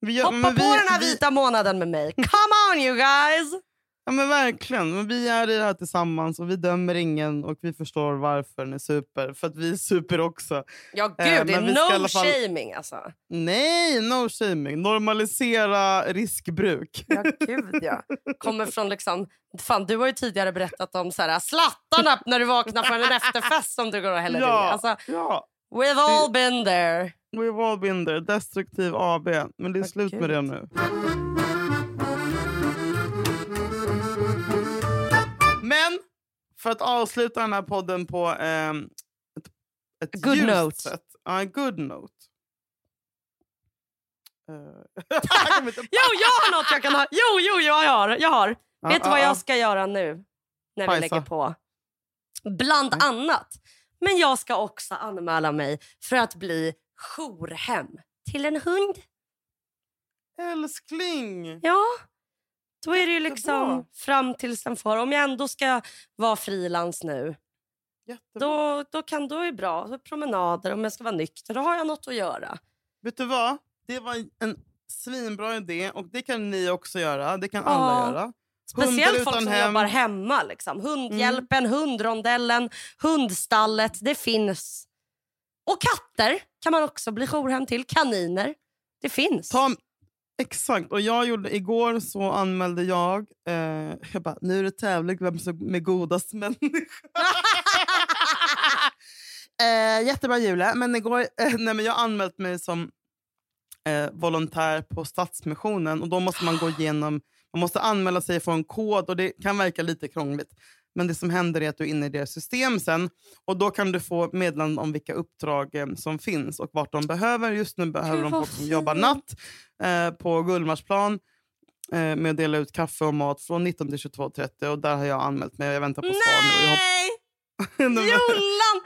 Vi gör, Hoppa på vi, den här vi, vita månaden med mig. <laughs> Come on you guys! Ja, men verkligen. Men vi är i det här tillsammans och vi dömer ingen och vi förstår varför ni super. För att vi super också. Ja gud, Eh, det är men vi ska i no fall- shaming alltså. Nej, no shaming. Normalisera riskbruk. Ja, gud ja. Kommer från liksom... Fan, du har ju tidigare berättat om så här, slattarna när du vaknar från en efterfest som du går och häller i. Ja, Alltså, ja. we've all been there. We've all been there. Destruktiv AB. Men det är Åh, slut med det nu. Men för att avsluta den här podden på ehm, ett, ett Good note. sätt. Ja, en good note. Eh, <laughs> Jo, jag har något jag kan ha. Jo, jo, jag har. Jag har. Ja, Vet du ja, vad ja. jag ska göra nu? När vi Pajsa. lägger på. Bland annat. Men jag ska också anmäla mig för att bli jourhem till en hund. Älskling! Ja, då är det ju Jättebra. liksom fram tills den får. Om jag ändå ska vara frilans nu, Jättebra. då, då kan då är bra. Så Promenader, om jag ska vara nykter, då har jag något att göra. Vet du vad? Det var en svinbra idé och det kan ni också göra. Det kan Ja. alla göra. Speciellt Hundar folk som hem. jobbar hemma. Liksom. Hundhjälpen, hundrondellen, hundstallet. Det finns. Och katter kan man också bli jourhem till. Kaniner. Det finns. Ta, exakt. Och jag gjorde, igår så anmälde jag... Eh, jag bara, nu är det tävling vem som är godast människa. <laughs> eh, jättebra Julia. Men igår, eh, nej, men jag har anmält mig som eh, volontär på Stadsmissionen. Och då måste man gå igenom... Man måste anmäla sig få en kod. Och Det kan verka lite krångligt. Men det som händer är att du är inne i deras system sen. Och Då kan du få meddelanden om vilka uppdrag eh, som finns och vart de behöver. Just nu behöver de folk som jobbar natt eh, på Gullmarsplan eh, med att dela ut kaffe och mat från 19 till 22.30. Och där har jag anmält mig och jag väntar på svar nu. Nej! <laughs> hoppas- Jollan!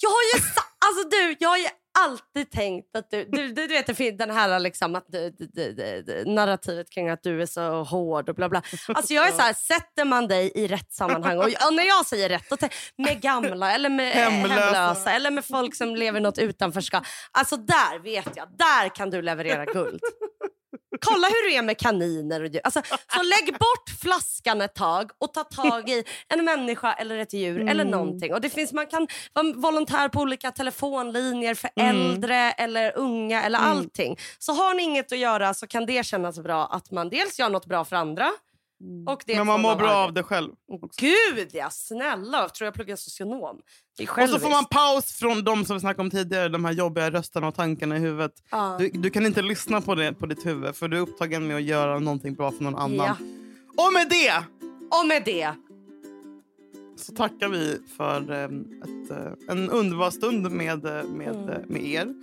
Jag har ju alltså du, jag har ju alltid tänkt att du... Du, du, du vet det den här liksom att du, du, narrativet kring att du är så hård och bla bla. Alltså jag är <laughs> så här, sätter man dig i rätt sammanhang och, och när jag säger rätt, då med gamla eller med <laughs> Hemlösa. hemlösa. eller med folk som lever något utanförskap. Alltså där vet jag, där kan du leverera guld. Kolla hur det är med kaniner och djur. Alltså, så lägg bort flaskan ett tag och ta tag i en människa eller ett djur eller Mm. någonting. Och det finns, man kan vara volontär på olika telefonlinjer för Mm. äldre eller unga eller allting. Så har ni inget att göra så kan det kännas bra att man dels gör något bra för andra Men man mår bra av det själv. Gud ja, snälla. Jag tror jag pluggar socionom. Och så får man paus från de som vi snackade om tidigare, de här jobbiga rösterna och tankarna i huvudet. Ja. Du, du kan inte lyssna på det på ditt huvud för du är upptagen med att göra någonting bra för någon annan. Ja. Och med det Och med det. Så tackar vi för eh, ett, eh, en underbar stund med, eh, med, Mm. eh, med er.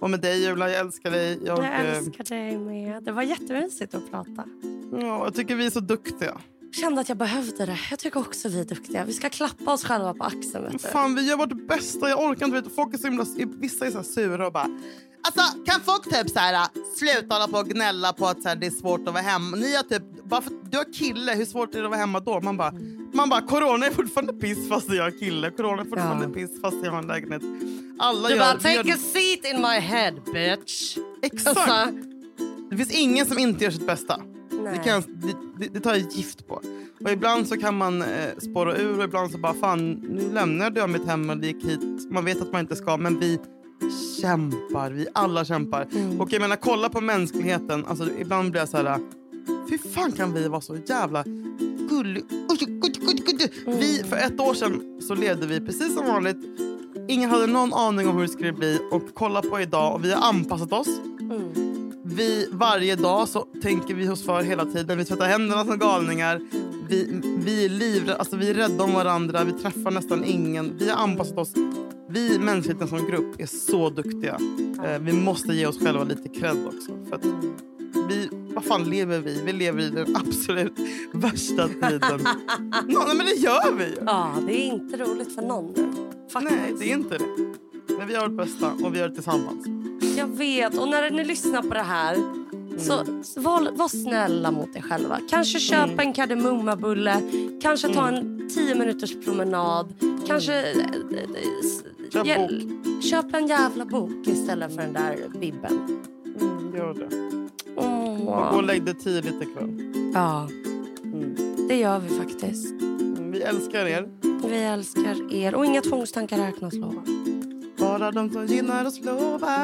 Och med dig Julia, jag älskar dig. Jag, Jag älskar dig med. Det var jättemysigt att prata. ja, jag tycker vi är så duktiga. Kände att jag behövde det. Jag tycker också vi är duktiga. Vi ska klappa oss själva på axeln. Vet du. Fan, vi gör vårt bästa. Jag orkar inte. Vet, folk är så himla, vissa är så sura och bara... Alltså, kan folk typ så här, sluta hålla på och gnälla på att så här, det är svårt att vara hemma? Ni har typ, bara för du har kille, hur svårt är det att vara hemma då? Man bara, man bara corona är fortfarande piss fast jag har kille. Corona är fortfarande Ja. piss fast jag har en lägenhet. Alla Du gör, bara, take gör, a seat in my head bitch. Exakt. Alltså, Det finns ingen som inte gör sitt bästa. Det, kan, det, det, tar jag gift på. Och ibland så kan man eh, spåra ur och ibland så bara fan nu lämnade jag mitt hem och gick hit. Man vet att man inte ska men vi kämpar. Vi alla kämpar. Mm. Och jag menar kolla på mänskligheten. Alltså, ibland blir jag så här. Fy fan kan vi vara så jävla gullig. Vi, för ett år sedan så levde vi precis som vanligt. Ingen hade någon aning om hur det skulle bli. Och kolla på idag och vi har anpassat oss. Mm. Vi, varje dag så tänker vi oss för hela tiden. Vi tvättar händerna som galningar. Vi, vi är livrädda, alltså vi är rädda om varandra. Vi träffar nästan ingen. Vi har anpassat oss. Vi mänskligheten som grupp är så duktiga. Eh, vi måste ge oss själva lite cred också. För att vi, vad fan lever vi? Vi lever i den absolut <laughs> värsta tiden. <laughs> Nå, nej, men det gör vi ju. Ja, det är inte roligt för någon nu. Faktiskt. Nej, det är inte det. Men vi gör vårt bästa och vi gör det tillsammans. Jag vet. Och när ni lyssnar på det här, så, så var, var snälla mot er själva. Kanske köp Mm. en kardemummabulle, kanske ta en tio minuters promenad. Kanske... eh, s- Köp hjäl- köp en jävla bok istället för den där bibben. Mm, gör det. Åh. Gå och lägg dig tidigt ikväll. Ja, Mm. det gör vi faktiskt. Mm, Vi älskar er. Vi älskar er. Och inga tvångstankar räknas, lova. Bara de som gynnar oss lova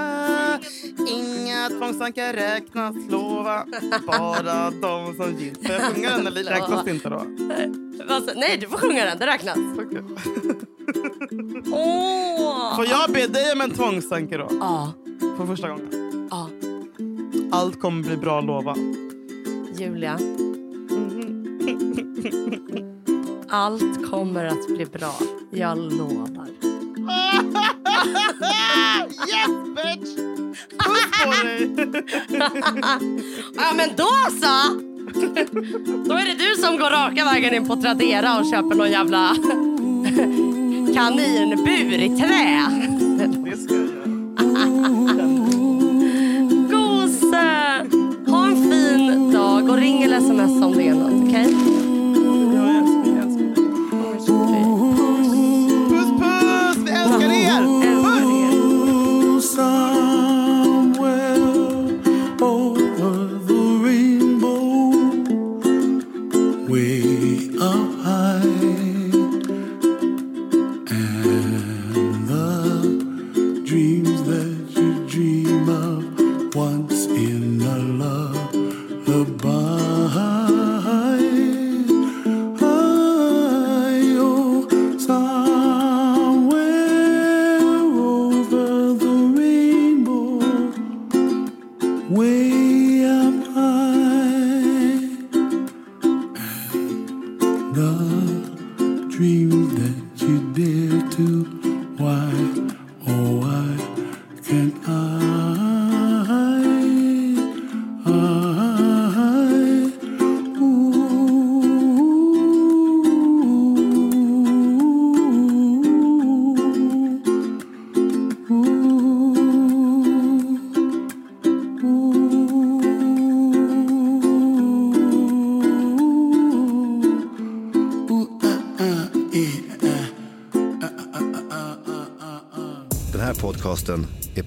Inga tvångstankar räknas lova Bara de som gynnar Får jag sjunga den eller räknas det inte då? Sa- Nej, du får sjunga den. Det räknas. Okej. Åh! Får jag be dig om en tvångstanke då? Ja, För första gången. ja. Allt kommer bli bra, lova. Julia. Allt kommer att bli bra. Jag lovar. <laughs> yes bitch! Puss på dig! Ja, men då så! Då är det du som går raka vägen in på Tradera och köper någon jävla kaninbur i trä.